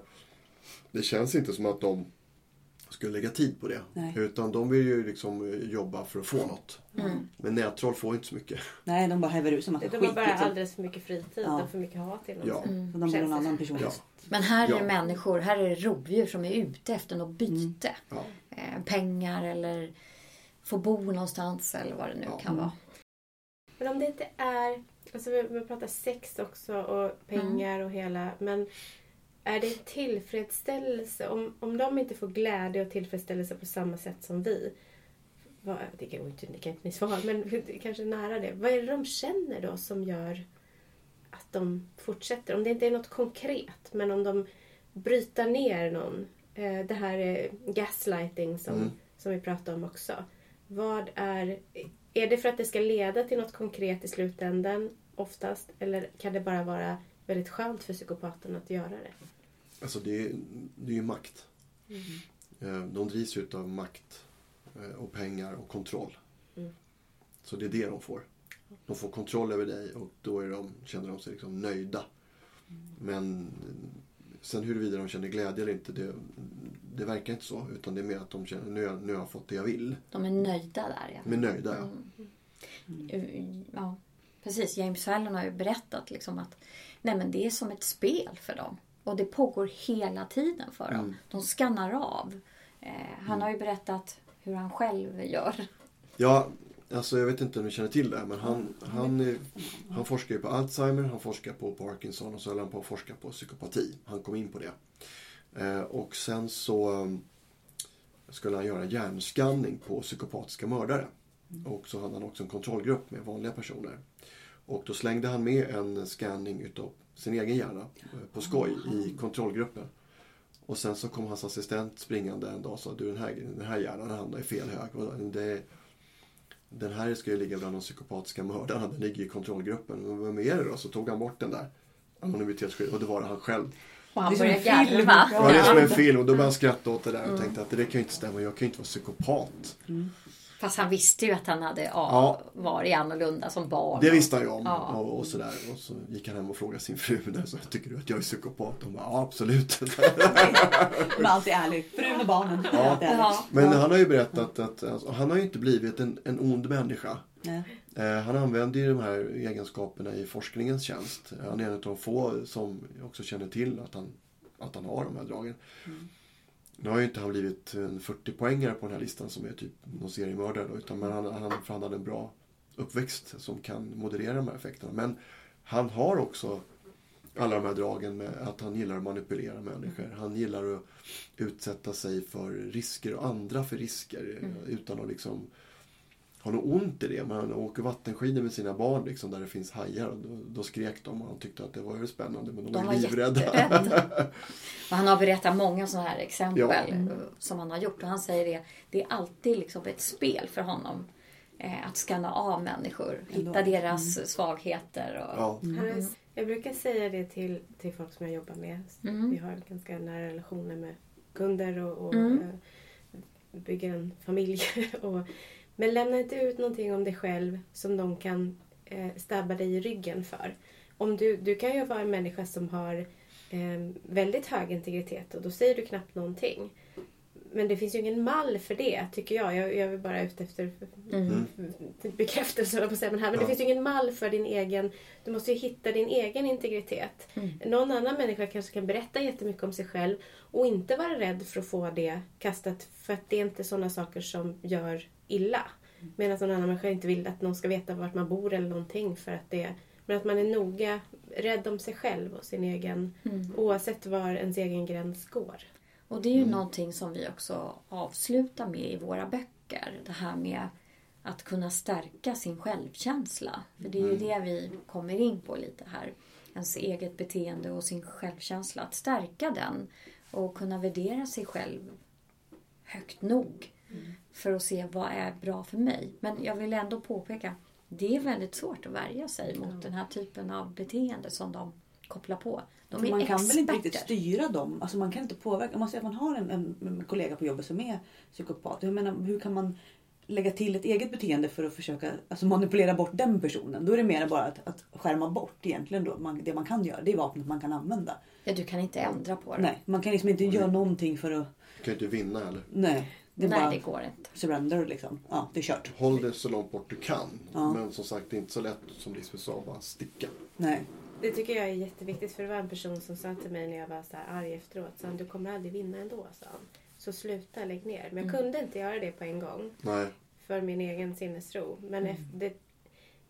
[SPEAKER 3] det känns inte som att de skulle lägga tid på det.
[SPEAKER 1] Nej.
[SPEAKER 3] Utan de vill ju liksom eh, jobba för att få något.
[SPEAKER 2] Mm.
[SPEAKER 3] Men nättroll får inte så mycket.
[SPEAKER 1] Nej, de bara häver ut sig massa
[SPEAKER 4] De
[SPEAKER 1] skit.
[SPEAKER 4] har bara
[SPEAKER 1] liksom.
[SPEAKER 4] alldeles för mycket fritid
[SPEAKER 1] Ja.
[SPEAKER 4] och för mycket hat inom
[SPEAKER 3] Ja.
[SPEAKER 1] Och de någon
[SPEAKER 4] det
[SPEAKER 1] annan person.
[SPEAKER 3] Ja.
[SPEAKER 2] Men här är
[SPEAKER 3] Ja.
[SPEAKER 2] det människor, här är det rovdjur som är ute efter något byte.
[SPEAKER 3] Ja.
[SPEAKER 2] Eh, pengar eller få bo någonstans eller vad det nu
[SPEAKER 3] Ja.
[SPEAKER 2] kan vara.
[SPEAKER 4] Men om det inte är... Alltså vi, vi pratar sex också och pengar och hela... Men är det tillfredsställelse? Om, om de inte får glädje och tillfredsställelse på samma sätt som vi. Vad, det, kan, inte- det kan inte ni svara men [laughs] kanske nära det. Vad är det de känner då som gör att de fortsätter? Om det inte är något konkret men om de bryter ner någon. Eh, det här är gaslighting som,
[SPEAKER 3] Mm.
[SPEAKER 4] som vi pratade om också. Vad är... Är det för att det ska leda till något konkret i slutändan oftast? Eller kan det bara vara väldigt skönt för psykopaten att göra det?
[SPEAKER 3] Alltså det är, det är ju makt. Eh, De drivs ju av makt eh, och pengar och kontroll.
[SPEAKER 4] Mm.
[SPEAKER 3] Så det är det de får. De får kontroll över dig och då är de, känner de sig liksom nöjda. Men eh, sen huruvida de känner glädje eller inte, det, det verkar inte så. Utan det är mer att de känner, nu nu har jag fått det jag vill.
[SPEAKER 2] De är nöjda där ja.
[SPEAKER 3] De är nöjda ja.
[SPEAKER 2] Eh, ja. Precis, James Fallon har ju berättat liksom att nej men det är som ett spel för dem. Och det pågår hela tiden för dem.
[SPEAKER 3] Mm.
[SPEAKER 2] De skannar av. Eh, han har ju berättat hur han själv gör.
[SPEAKER 3] Ja, alltså jag vet inte om ni känner till det men han, han, är- han forskar ju på Alzheimer, han forskar på Parkinson och så höll han på att forska på psykopati. Han kom in på det. Eh, och sen så um, skulle han göra hjärnskanning på psykopatiska mördare. Och så hade han också en kontrollgrupp med vanliga personer. Och då slängde han med en scanning utav sin egen hjärna eh, på skoj i kontrollgruppen. Och sen så kom hans assistent springande en dag och sa du den här, den här hjärnan hamnar i fel hög. Det, den här ska ju ligga bland de psykopatiska mördarna. Den ligger i kontrollgruppen. Men vem är det då? Så tog han bort den där anonymitetsskyddet och det var det han själv.
[SPEAKER 2] Och han
[SPEAKER 1] Det är som
[SPEAKER 2] börjar
[SPEAKER 1] en film.
[SPEAKER 2] garva.
[SPEAKER 3] Ja, det är som en film och då började han skratta åt det där och tänkte att det där kan ju inte stämma. Jag kan ju inte vara psykopat.
[SPEAKER 2] Fast han visste ju att han hade ja, varit annorlunda som barn.
[SPEAKER 3] Det visste han ju om.
[SPEAKER 2] Ja.
[SPEAKER 3] Och, och sådär. Och så gick han hem och frågade sin fru där. Så tycker du att jag är psykopat? Hon bara, ja absolut. [laughs]
[SPEAKER 1] Hon är alltid ärlig. Frun och barnen.
[SPEAKER 3] Ja.
[SPEAKER 2] Ja.
[SPEAKER 3] Men han har ju berättat att alltså, han har ju inte blivit en, en ond människa.
[SPEAKER 1] Nej.
[SPEAKER 3] Eh, han använder ju de här egenskaperna i forskningens tjänst. Han är en av de få som också känner till att han, att han har de här dragen. Nu har ju inte han blivit en 40-poängare på den här listan som är typ någon seriemördare då, utan men han, han, för han hade en bra uppväxt som kan moderera de här effekterna. Men han har också alla de här dragen med att han gillar att manipulera människor. Han gillar att utsätta sig för risker och andra för risker eh, utan att liksom ha något ont i det. Men han åker vattenskidor med sina barn liksom, där det finns hajar. Och då, då skrek de och han tyckte att det var spännande men de,
[SPEAKER 2] De
[SPEAKER 3] var
[SPEAKER 2] var
[SPEAKER 3] livrädda.
[SPEAKER 2] Och [laughs] han har berättat många sådana här exempel
[SPEAKER 3] Ja.
[SPEAKER 2] eh, som han har gjort. Och han säger det, det är alltid liksom ett spel för honom. Eh, att skanna av människor, hitta
[SPEAKER 1] Ändå.
[SPEAKER 2] deras svagheter. Och,
[SPEAKER 3] Ja.
[SPEAKER 4] Han är, jag brukar säga det till, till folk som jag jobbar med.
[SPEAKER 2] Mm.
[SPEAKER 4] Vi har ganska nära relationer med kunder och, och
[SPEAKER 2] Mm.
[SPEAKER 4] eh, bygger en familj. [laughs] och, men lämna inte ut någonting om dig själv som de kan eh, stabba dig i ryggen för. Om du, du kan ju vara en människa som har eh, väldigt hög integritet och då säger du knappt någonting. Men det finns ju ingen mall för det tycker jag. Jag, jag är bara ute efter
[SPEAKER 2] Mm.
[SPEAKER 4] bekräftelse på att säga. Men, här, men det
[SPEAKER 3] Ja.
[SPEAKER 4] finns ju ingen mall för din egen... Du måste ju hitta din egen integritet.
[SPEAKER 2] Mm.
[SPEAKER 4] Någon annan människa kanske kan berätta jättemycket om sig själv och inte vara rädd för att få det kastat. För att det är inte sådana saker som gör illa. Medan någon annan människa inte vill att någon ska veta vart man bor eller någonting. För att det, men att man är noga rädd om sig själv och sin egen...
[SPEAKER 2] Mm.
[SPEAKER 4] Oavsett var ens egen gräns går.
[SPEAKER 2] Och det är ju någonting som vi också avslutar med i våra böcker. Det här med att kunna stärka sin självkänsla. För det är ju det vi kommer in på lite här. Ens eget beteende och sin självkänsla. Att stärka den och kunna värdera sig själv högt nog. För att se vad är bra för mig. Men jag vill ändå påpeka det är väldigt svårt att värja sig mot den här typen av beteende som de koppla på. De är
[SPEAKER 1] man kan väl inte riktigt styra dem? Alltså man kan inte påverka. Om man säger att man har en, en, en kollega på jobbet som är psykopat. Jag menar, hur kan man lägga till ett eget beteende för att försöka alltså manipulera bort den personen? Då är det mer bara att, att skärma bort egentligen. Då. Man, det man kan göra, det är vapnet man kan använda.
[SPEAKER 2] Ja, du kan inte ändra på det.
[SPEAKER 1] Nej, man kan liksom inte göra någonting för att...
[SPEAKER 3] Du kan inte vinna heller.
[SPEAKER 1] Nej, det
[SPEAKER 2] Nej,
[SPEAKER 1] bara
[SPEAKER 2] det går inte.
[SPEAKER 1] surrender liksom. Ja, det är kört.
[SPEAKER 3] Håll det så långt bort du kan.
[SPEAKER 1] Ja.
[SPEAKER 3] Men som sagt, det är inte så lätt som Lisbeth sa, bara sticka.
[SPEAKER 1] Nej.
[SPEAKER 4] Det tycker jag är jätteviktigt för det var en person som sa till mig när jag var så här arg efteråt. Så han, du kommer aldrig vinna ändå, sa han. Så sluta, lägg ner. Men jag kunde inte göra det på en gång.
[SPEAKER 3] Nej.
[SPEAKER 4] För min egen sinnesro. Men
[SPEAKER 2] Mm.
[SPEAKER 4] efter, det,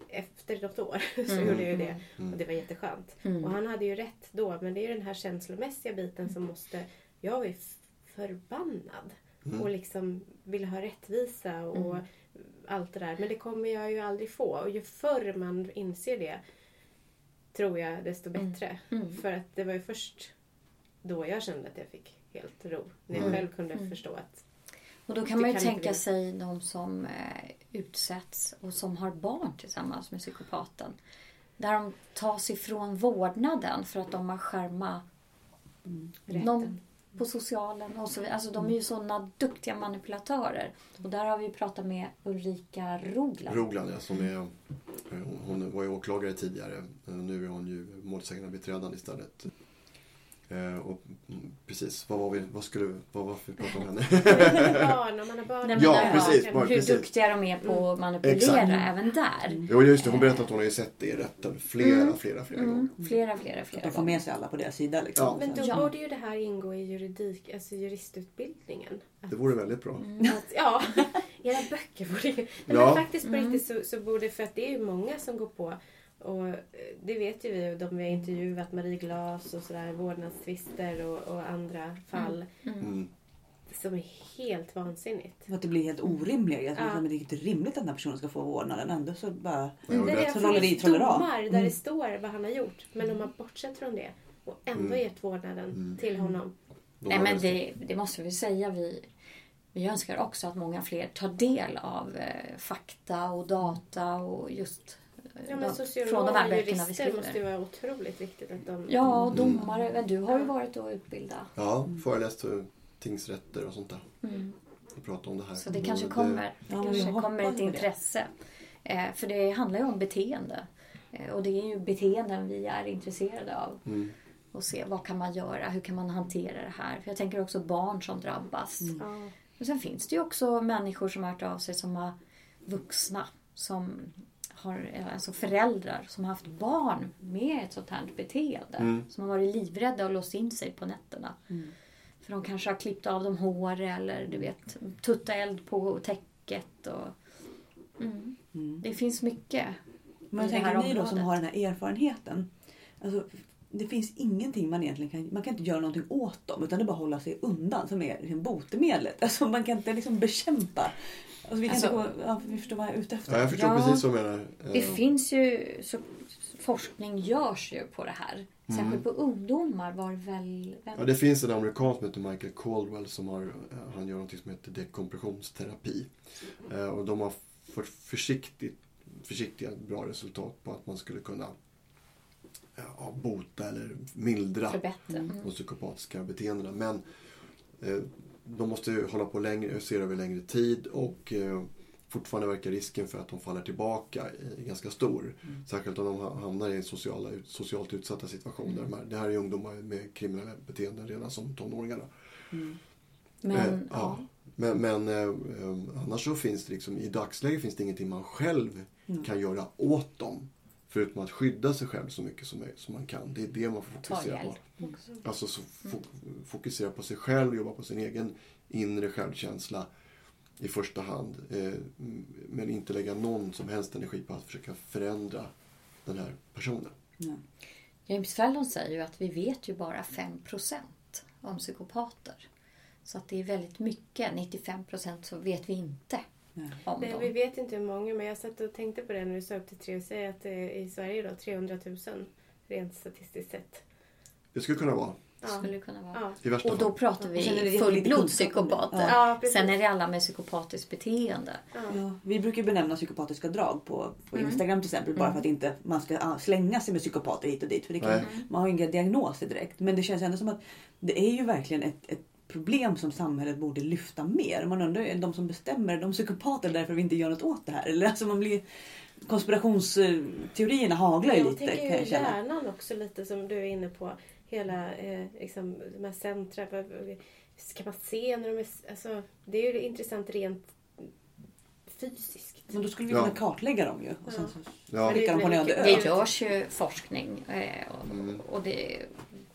[SPEAKER 4] efter något år [laughs] så
[SPEAKER 2] Mm.
[SPEAKER 4] gjorde jag det.
[SPEAKER 3] Mm.
[SPEAKER 4] Och det var jätteskönt.
[SPEAKER 2] Mm.
[SPEAKER 4] Och han hade ju rätt då. Men det är ju den här känslomässiga biten som måste... Jag var ju förbannad.
[SPEAKER 3] Mm.
[SPEAKER 4] Och liksom ville ha rättvisa och
[SPEAKER 2] Mm.
[SPEAKER 4] allt det där. Men det kommer jag ju aldrig få. Och ju förr man inser det tror jag desto
[SPEAKER 2] Mm.
[SPEAKER 4] bättre.
[SPEAKER 2] Mm.
[SPEAKER 4] För att det var ju först då jag kände att jag fick helt ro. När jag
[SPEAKER 3] Mm.
[SPEAKER 4] själv kunde
[SPEAKER 2] Mm.
[SPEAKER 4] förstå att
[SPEAKER 2] Och då kan man ju
[SPEAKER 4] kan
[SPEAKER 2] tänka sig de som eh, utsätts och som har barn tillsammans med psykopaten. Där de tas ifrån vårdnaden för att de har skärmat
[SPEAKER 4] rätten.
[SPEAKER 2] någon på socialen och så vidare. Alltså de är ju sådana duktiga manipulatörer. Och där har vi pratat med Ulrika Rogland.
[SPEAKER 3] Rogland, ja, som är, hon- var ju åklagare tidigare. Eh, Nu är hon ju målsägande biträdande istället. Eh, Och, mm, precis, vad var vi, vad skulle, vad var vi pratade om henne? [laughs]
[SPEAKER 4] barn, om man har barn.
[SPEAKER 2] Nej,
[SPEAKER 3] Ja, precis,
[SPEAKER 2] Hur
[SPEAKER 3] precis.
[SPEAKER 2] duktiga de är på att manipulera
[SPEAKER 3] Exakt.
[SPEAKER 2] även där.
[SPEAKER 3] Jo, just det, hon berättade att hon har ju sett det i rätten flera,
[SPEAKER 2] Mm.
[SPEAKER 3] flera, flera gånger.
[SPEAKER 2] Mm, flera, flera, flera
[SPEAKER 1] de får
[SPEAKER 2] gånger.
[SPEAKER 1] med sig alla på deras sida liksom.
[SPEAKER 3] Ja.
[SPEAKER 4] Men då
[SPEAKER 2] Ja.
[SPEAKER 4] borde ju det här ingå i juridik, alltså juristutbildningen. Att,
[SPEAKER 3] Det vore väldigt bra.
[SPEAKER 4] att, ja, [laughs] era böcker borde ju...
[SPEAKER 3] Ja.
[SPEAKER 4] Men faktiskt på
[SPEAKER 2] Mm.
[SPEAKER 4] riktigt så, så borde, för att det är ju många som går på och eh, det vet ju vi och de vi har intervjuat, Marie Glas och sådär, vårdnadstvister och, och andra fall
[SPEAKER 3] Mm.
[SPEAKER 4] som är helt vansinnigt.
[SPEAKER 1] För att det blir helt orimligt. Jag tror
[SPEAKER 4] Ja.
[SPEAKER 1] att det är inte rimligt att den här personen ska få vårdnaden. Ändå så bara...
[SPEAKER 4] Där
[SPEAKER 3] det-
[SPEAKER 4] det
[SPEAKER 1] trollera.
[SPEAKER 4] domar där
[SPEAKER 1] Mm.
[SPEAKER 4] det står vad han har gjort. Men de har bortsett från det och ändå
[SPEAKER 3] Mm.
[SPEAKER 4] gett vårdnaden
[SPEAKER 3] Mm.
[SPEAKER 4] till honom.
[SPEAKER 2] Nej men det, det måste vi säga. Vi, vi önskar också att många fler tar del av eh, fakta och data och just
[SPEAKER 4] Ja,
[SPEAKER 2] de-
[SPEAKER 4] men
[SPEAKER 2] från de här
[SPEAKER 4] och
[SPEAKER 2] böckerna vi
[SPEAKER 4] jurister måste ju
[SPEAKER 2] skriver.
[SPEAKER 4] vara otroligt viktigt att de...
[SPEAKER 2] Ja, och domare. Men du har ju varit och utbildat.
[SPEAKER 3] Ja, föreläst för tingsrätter och sånt där.
[SPEAKER 2] Mm.
[SPEAKER 3] Och pratat om det här.
[SPEAKER 2] Så det
[SPEAKER 3] Och
[SPEAKER 2] kanske kommer,
[SPEAKER 1] Ja, men
[SPEAKER 2] kanske kommer ett
[SPEAKER 1] det.
[SPEAKER 2] intresse. Eh, för det handlar ju om beteende. Eh, och det är ju beteenden vi är intresserade av.
[SPEAKER 3] Mm.
[SPEAKER 2] Och se vad kan man göra? Hur kan man hantera det här? För jag tänker också barn som drabbas.
[SPEAKER 1] Mm.
[SPEAKER 4] Ja.
[SPEAKER 2] Men sen finns det ju också människor som har hört av sig som har vuxna som har, alltså föräldrar som har haft barn med ett sånt här beteende.
[SPEAKER 3] Mm.
[SPEAKER 2] Som har varit livrädda och låst in sig på nätterna.
[SPEAKER 1] Mm.
[SPEAKER 2] För de kanske har klippt av dem hår eller du vet tutta eld på täcket. Och, mm.
[SPEAKER 1] Mm.
[SPEAKER 2] Det finns mycket.
[SPEAKER 1] Men tänker ni då som har den här erfarenheten. Alltså, det finns ingenting man egentligen kan... Man kan inte göra någonting åt dem utan det är bara att hålla sig undan som är liksom botemedlet. Alltså man kan inte liksom bekämpa. Alltså, vi kan
[SPEAKER 2] Alltså-
[SPEAKER 1] inte gå, ja, vi förstår vad jag är ute efter.
[SPEAKER 3] Ja, jag förstår
[SPEAKER 2] Ja.
[SPEAKER 3] precis vad du menar.
[SPEAKER 2] Det
[SPEAKER 3] Eh,
[SPEAKER 2] finns ju, så, forskning görs ju på det här. Särskilt
[SPEAKER 3] Mm.
[SPEAKER 2] på ungdomar var det väl... väl
[SPEAKER 3] Ja, det finns en amerikan som heter Michael Caldwell som har, eh, han gör något som heter dekompressionsterapi. Eh, Och de har fått försiktigt, försiktiga bra resultat på att man skulle kunna ja, bota eller mildra
[SPEAKER 2] förbättra. Mm.
[SPEAKER 3] de psykopatiska beteendena. Men eh, de måste ju hålla på längre, se över längre tid och eh, fortfarande verkar risken för att de faller tillbaka eh, ganska stor. Särskilt om de ha- hamnar i sociala, socialt utsatta situationer. De här- Det här är ungdomar med kriminella beteenden redan som tonåringar. då.
[SPEAKER 2] Men,
[SPEAKER 3] Eh,
[SPEAKER 2] ja.
[SPEAKER 3] ja. Men, men eh, eh, annars så finns det liksom, i dagsläget finns det ingenting man själv
[SPEAKER 1] Mm.
[SPEAKER 3] kan göra åt dem. Förutom att skydda sig själv så mycket som, som man kan. Det är det man får fokusera på.
[SPEAKER 2] hjälp.
[SPEAKER 3] Alltså så fo fokusera på sig själv, jobba på sin egen inre självkänsla i första hand. Eh, men inte lägga någon som helst energi på att försöka förändra den här personen.
[SPEAKER 1] Ja.
[SPEAKER 2] James Fallon säger ju att vi vet ju bara 5% om psykopater. Så att det är väldigt mycket. 95% så vet vi inte. Om
[SPEAKER 4] Nej,
[SPEAKER 2] dem.
[SPEAKER 4] vi vet inte hur många, men jag satt och tänkte på det när du sa upp till tre. och Säg att det är i Sverige då 300 000 rent statistiskt sett.
[SPEAKER 3] Det skulle kunna vara.
[SPEAKER 4] Ja.
[SPEAKER 2] Skulle det kunna vara.
[SPEAKER 4] Ja.
[SPEAKER 2] Och då pratar vi fullblodspsykopater.
[SPEAKER 4] Ja.
[SPEAKER 2] Sen är det alla med psykopatiskt beteende.
[SPEAKER 1] Ja, vi brukar benämna psykopatiska drag på, på
[SPEAKER 2] Mm.
[SPEAKER 1] Instagram till exempel. Bara för att inte man ska ah, slänga sig med psykopater hit och dit. För det kan, man har inga diagnoser direkt. Men det känns ändå som att det är ju verkligen ett, ett problem som samhället borde lyfta mer. Man undrar ju, de som bestämmer, de psykopater därför vi inte gör något åt det här. Eller alltså man blir, konspirationsteorierna haglar ju
[SPEAKER 4] Jag
[SPEAKER 1] lite
[SPEAKER 4] tänker
[SPEAKER 1] kan jag
[SPEAKER 4] ju
[SPEAKER 1] känna.
[SPEAKER 4] hjärnan också lite som du är inne på. Hela eh, liksom, de här centra. Ska man se när de är... Alltså, det är ju intressant rent fysiskt.
[SPEAKER 1] Men då skulle vi
[SPEAKER 3] Ja.
[SPEAKER 1] kunna kartlägga dem ju. Och sen så
[SPEAKER 3] Ja.
[SPEAKER 1] skickar de på
[SPEAKER 4] Det.
[SPEAKER 2] Det görs ju forskning eh, och, och det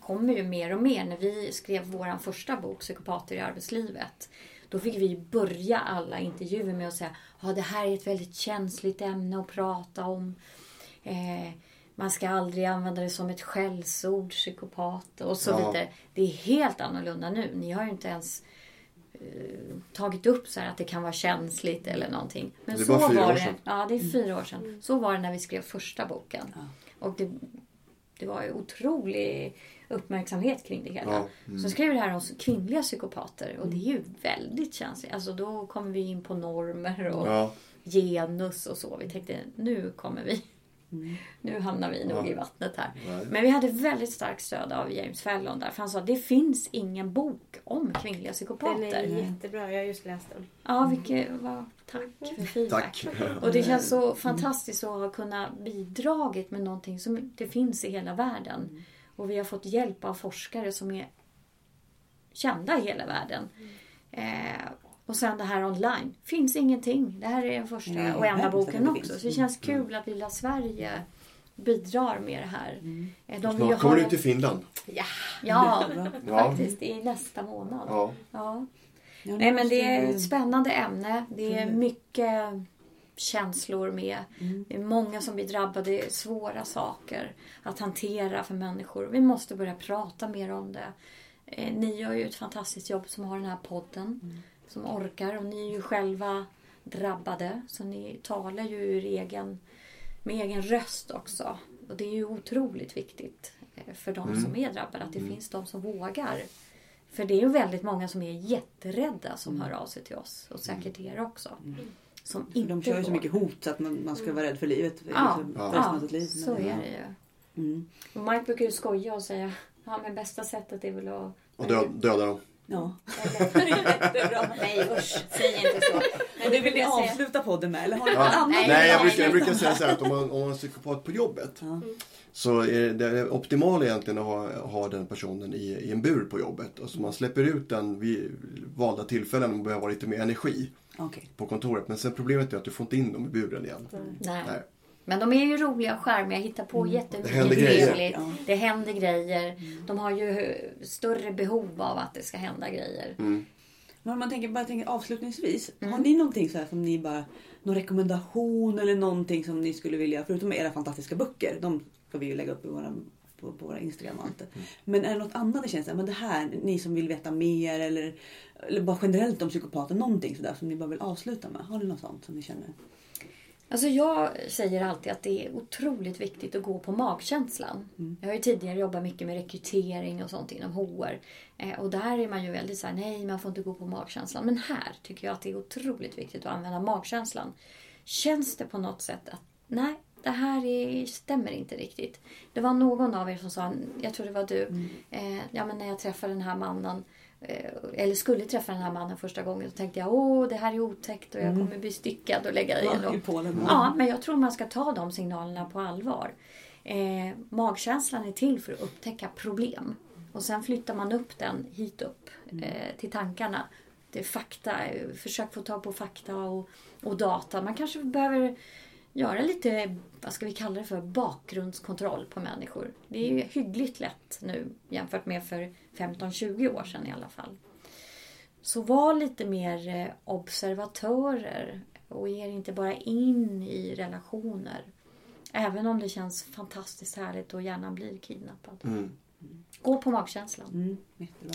[SPEAKER 2] kommer ju mer och mer. När vi skrev vår första bok Psykopater i arbetslivet då fick vi börja alla intervjuer med att säga att det här är ett väldigt känsligt ämne att prata om. Eh, man ska aldrig använda det som ett skällsord, psykopat och så
[SPEAKER 3] Ja.
[SPEAKER 2] vidare. Det är helt annorlunda nu. Ni har ju inte ens eh, tagit upp så här att det kan vara känsligt eller någonting. Men
[SPEAKER 3] Det är
[SPEAKER 2] så
[SPEAKER 3] bara fyra
[SPEAKER 2] var
[SPEAKER 3] år
[SPEAKER 2] det.
[SPEAKER 3] sedan.
[SPEAKER 2] Ja, det är fyra år sedan. Så var det när vi skrev första boken.
[SPEAKER 1] Ja.
[SPEAKER 2] Och det, det var ju otrolig uppmärksamhet kring det hela.
[SPEAKER 3] Ja, mm.
[SPEAKER 2] Så skrev det här om kvinnliga psykopater och det är ju väldigt känsligt. Alltså då kommer vi in på normer och
[SPEAKER 3] Ja.
[SPEAKER 2] genus och så. Vi tänkte nu kommer vi. Nu hamnar vi nog
[SPEAKER 3] Ja.
[SPEAKER 2] i vattnet här.
[SPEAKER 3] Nej.
[SPEAKER 2] Men vi hade väldigt starkt stöd av James Fallon där. För han sa det finns ingen bok om kvinnliga
[SPEAKER 4] Den
[SPEAKER 2] psykopater.
[SPEAKER 4] är jättebra. Jag har just läst den.
[SPEAKER 2] Ja, vilket, vad, tack för feedback.
[SPEAKER 3] Tack.
[SPEAKER 2] Och det känns så fantastiskt att ha kunnat bidragit med någonting som det finns i hela världen. Och vi har fått hjälp av forskare som är kända i hela världen. Eh, och sen det här online. Finns ingenting. Det här är den första
[SPEAKER 1] Nej,
[SPEAKER 2] och enda boken också.
[SPEAKER 1] finns.
[SPEAKER 2] Så det känns kul att lilla Sverige bidrar med det här. Eh, De
[SPEAKER 3] Snart kommer du
[SPEAKER 2] det-
[SPEAKER 3] till Finland.
[SPEAKER 2] Ja, ja
[SPEAKER 3] Ja.
[SPEAKER 2] faktiskt. I nästa månad.
[SPEAKER 3] Ja.
[SPEAKER 2] Ja. Nej men det är ett spännande ämne. Det är
[SPEAKER 1] Mm.
[SPEAKER 2] mycket känslor med. Det är många som blir drabbade. Det är svåra saker att hantera för människor. Vi måste börja prata mer om det. Eh, Ni gör ju ett fantastiskt jobb som har den här podden. Som orkar. Och ni är ju själva drabbade. Så ni talar ju ur egen, med egen röst också. Och det är ju otroligt viktigt eh, för de som är drabbade. Att det finns de som vågar. För det är ju väldigt många som är jätterädda som hör av sig till oss. Och säkert er också. Som
[SPEAKER 1] För
[SPEAKER 2] inte
[SPEAKER 1] de kör ju så mycket hot så att man, man ska vara rädd för livet.
[SPEAKER 2] Ja,
[SPEAKER 3] Ja.
[SPEAKER 2] Ja,
[SPEAKER 1] sitt liv.
[SPEAKER 2] så är det ju.
[SPEAKER 1] Mm.
[SPEAKER 2] Och Mike brukar ju skoja och säga Ja men bästa sättet är väl att...
[SPEAKER 3] Och dö, döda dem.
[SPEAKER 1] Ja.
[SPEAKER 2] Jättebra. Nej usch, säg inte så.
[SPEAKER 1] Och det vill ni
[SPEAKER 2] jag säga-
[SPEAKER 1] avsluta podden med? Eller har
[SPEAKER 3] Ja.
[SPEAKER 2] Nej,
[SPEAKER 3] Nej, jag brukar, jag brukar säga så här att om man, om man är psykopat på jobbet
[SPEAKER 1] Ja.
[SPEAKER 3] så är det, det optimala egentligen att ha, ha den personen i, i en bur på jobbet. Och så man släpper ut den vid valda tillfällen och behöver ha lite mer energi
[SPEAKER 1] Okej.
[SPEAKER 3] på kontoret. Men sen problemet är att du får inte in dem i buren igen.
[SPEAKER 2] Nej.
[SPEAKER 3] Nej.
[SPEAKER 2] Men de är ju roliga och charmiga, hittar på
[SPEAKER 3] Det
[SPEAKER 2] jättemycket
[SPEAKER 3] grejer.
[SPEAKER 2] trevligt.
[SPEAKER 1] Ja.
[SPEAKER 2] Det händer grejer. De har ju större behov av att det ska hända grejer.
[SPEAKER 3] Mm.
[SPEAKER 1] Men om man tänker, bara tänker avslutningsvis.
[SPEAKER 2] Mm.
[SPEAKER 1] Har ni någonting så här som ni bara... Någon rekommendation eller någonting som ni skulle vilja... Förutom era fantastiska böcker. De ska vi ju lägga upp i våra, på, på våra Instagram och allt det. Men är det något annat det känns så här, men det här, ni som vill veta mer eller, eller bara generellt om psykopater. Någonting sådär som ni bara vill avsluta med. Har ni något sånt som ni känner?
[SPEAKER 2] Alltså jag säger alltid att det är otroligt viktigt att gå på magkänslan. Jag har ju tidigare jobbat mycket med rekrytering och sånt inom HR. Eh, och där är man ju väldigt såhär, nej man får inte gå på magkänslan. Men här tycker jag att det är otroligt viktigt att använda magkänslan. Känns det på något sätt att, nej det här är, stämmer inte riktigt. Det var någon av er som sa, jag tror det var du, eh, ja men när jag träffade den här mannen eller skulle träffa den här mannen första gången så tänkte jag åh det här är otäckt och jag kommer bli styckad och lägga och-
[SPEAKER 1] i Polen.
[SPEAKER 2] Ja, men jag tror man ska ta de signalerna på allvar. Eh, magkänslan är till för att upptäcka problem. Och sen flyttar man upp den hit upp eh, till tankarna. Det är fakta, eh, försök få tag på fakta och, och data. Man kanske behöver göra lite, vad ska vi kalla det för, bakgrundskontroll på människor. Det är ju hyggligt lätt nu jämfört med för 15-20 år sedan i alla fall. Så var lite mer eh, observatörer och ge er inte bara in i relationer. Även om det känns fantastiskt härligt och gärna blir kidnappad.
[SPEAKER 3] Mm.
[SPEAKER 2] Gå på magkänslan.
[SPEAKER 1] Mm.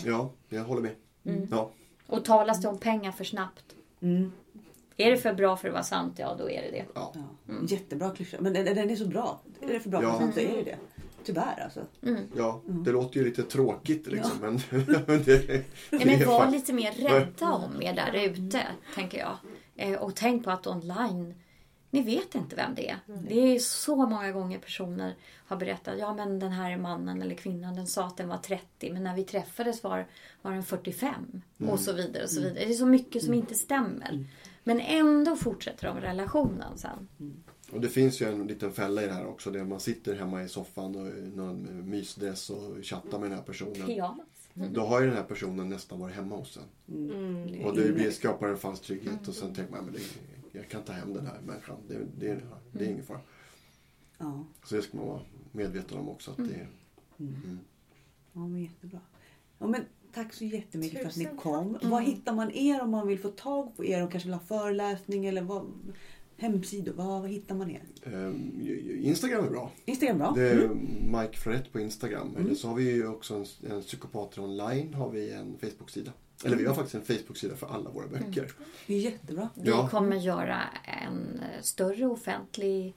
[SPEAKER 3] Ja, jag håller med.
[SPEAKER 2] Mm.
[SPEAKER 3] Ja.
[SPEAKER 2] Och talas det om pengar för snabbt.
[SPEAKER 1] Mm.
[SPEAKER 2] Är det för bra för att vara sant, ja då är det det.
[SPEAKER 3] Ja.
[SPEAKER 1] Ja. Jättebra klyscha. Men den, den är så bra. Är det för bra
[SPEAKER 3] Ja.
[SPEAKER 1] för sant så är det det. Tyvärr alltså.
[SPEAKER 2] Mm.
[SPEAKER 3] Ja, det låter ju lite tråkigt liksom. Men, [laughs] men det, det
[SPEAKER 2] Nej, men var
[SPEAKER 3] fan-
[SPEAKER 2] lite mer rädda om er där ute, tänker jag. Eh, och tänk på att online, ni vet inte vem det är. Det är så många gånger personer har berättat, ja men den här mannen eller kvinnan, den sa att den var 30, men när vi träffades var, var den 45. Och så vidare och så vidare. Det är så mycket som inte stämmer. Men ändå fortsätter de relationen sen.
[SPEAKER 3] Och det finns ju en liten fälla i det här också. Där man sitter hemma i soffan och i någon mysdress och chattar med den här personen.
[SPEAKER 2] Pyjamas.
[SPEAKER 3] Då har ju den här personen nästan varit hemma hos en.
[SPEAKER 4] Mm.
[SPEAKER 3] Och det blir, skapar en falsk trygghet och sen tänker man men det, jag kan ta hem den här människan. Det, det, det är ingen fara.
[SPEAKER 1] Ja,
[SPEAKER 3] Så det ska man vara medveten om också. Att det,
[SPEAKER 1] ja men jättebra. Ja, men tack så jättemycket för att ni
[SPEAKER 4] Tusen
[SPEAKER 1] kom. Var hittar man er om man vill få tag på er och kanske vill ha föreläsning eller vad, hemsidor? Var, var hittar man er?
[SPEAKER 3] Ehm, Instagram är bra.
[SPEAKER 1] Instagram bra?
[SPEAKER 3] Det är Mike Florett på Instagram. Eller så har vi ju också en, en psykopater online har vi en Facebook-sida. Eller vi har faktiskt en Facebook-sida för alla våra böcker.
[SPEAKER 1] Det är jättebra.
[SPEAKER 2] Vi
[SPEAKER 3] Ja.
[SPEAKER 2] kommer göra en större offentlig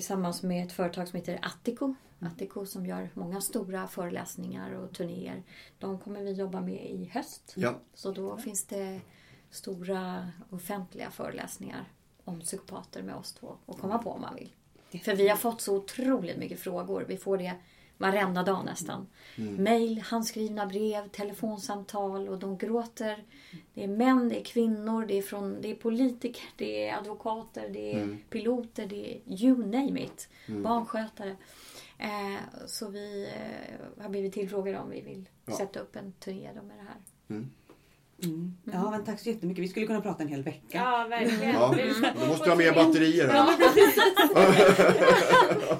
[SPEAKER 2] tillsammans med ett företag som heter Attico. Attico som gör många stora föreläsningar och turnéer. De kommer vi jobba med i höst.
[SPEAKER 3] Ja.
[SPEAKER 2] Så då finns det stora offentliga föreläsningar om psykopater med oss två att komma på om man vill. För vi har fått så otroligt mycket frågor. Vi får det varenda dag nästan. Mail, handskrivna brev, telefonsamtal och de gråter. Det är män, det är kvinnor, det är, från, det är politiker, det är advokater, det är piloter, det är you name it. Barnskötare. Eh, så vi eh, har blivit tillfrågade om vi vill
[SPEAKER 3] Ja.
[SPEAKER 2] sätta upp en turné med det här.
[SPEAKER 1] Mm. Ja, men tack så jättemycket. Vi skulle kunna prata en hel vecka.
[SPEAKER 4] Ja, verkligen.
[SPEAKER 3] Ja, då måste du ha mer batterier.
[SPEAKER 4] Ja,
[SPEAKER 3] Här.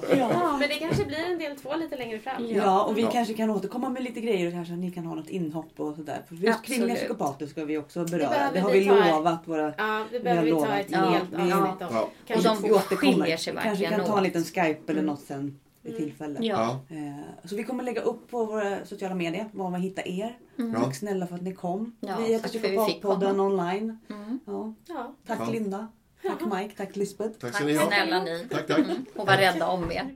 [SPEAKER 3] [laughs]
[SPEAKER 1] Ja.
[SPEAKER 4] Ja, men det kanske blir en del två lite längre fram.
[SPEAKER 1] Ja, och vi
[SPEAKER 3] Ja.
[SPEAKER 1] kanske kan återkomma med lite grejer och kanske ni kan ha något inhopp och sådär. För just kvinnliga psykopater ska vi också beröra.
[SPEAKER 4] behöver
[SPEAKER 1] Det har
[SPEAKER 4] vi
[SPEAKER 1] vi lovat våra...
[SPEAKER 4] Ja, det
[SPEAKER 1] Vi
[SPEAKER 4] behöver
[SPEAKER 1] har
[SPEAKER 4] vi ta ett
[SPEAKER 2] Ja,
[SPEAKER 4] helt
[SPEAKER 1] vi-
[SPEAKER 4] avsnitt om.
[SPEAKER 3] Ja.
[SPEAKER 2] Och
[SPEAKER 4] Kanske
[SPEAKER 2] de
[SPEAKER 1] vi
[SPEAKER 2] skiljer sig
[SPEAKER 1] Kanske
[SPEAKER 2] verkligen
[SPEAKER 1] kan ta en liten Skype eller något sen vid tillfälle.
[SPEAKER 2] Ja.
[SPEAKER 3] Ja.
[SPEAKER 1] Eh, Så vi kommer lägga upp på våra sociala medier var man hittar er.
[SPEAKER 3] Ja.
[SPEAKER 1] Tack snälla för att ni kom.
[SPEAKER 2] Ja,
[SPEAKER 1] vi heter
[SPEAKER 2] tack
[SPEAKER 1] Psykopatpodden online.
[SPEAKER 2] Mm.
[SPEAKER 1] Ja.
[SPEAKER 4] Ja.
[SPEAKER 1] Tack
[SPEAKER 3] Ja.
[SPEAKER 1] Linda. Tack Mike. Tack Lisbeth.
[SPEAKER 3] Tack ha.
[SPEAKER 2] Snälla ni.
[SPEAKER 3] Tack, tack.
[SPEAKER 2] Och var rädda om er.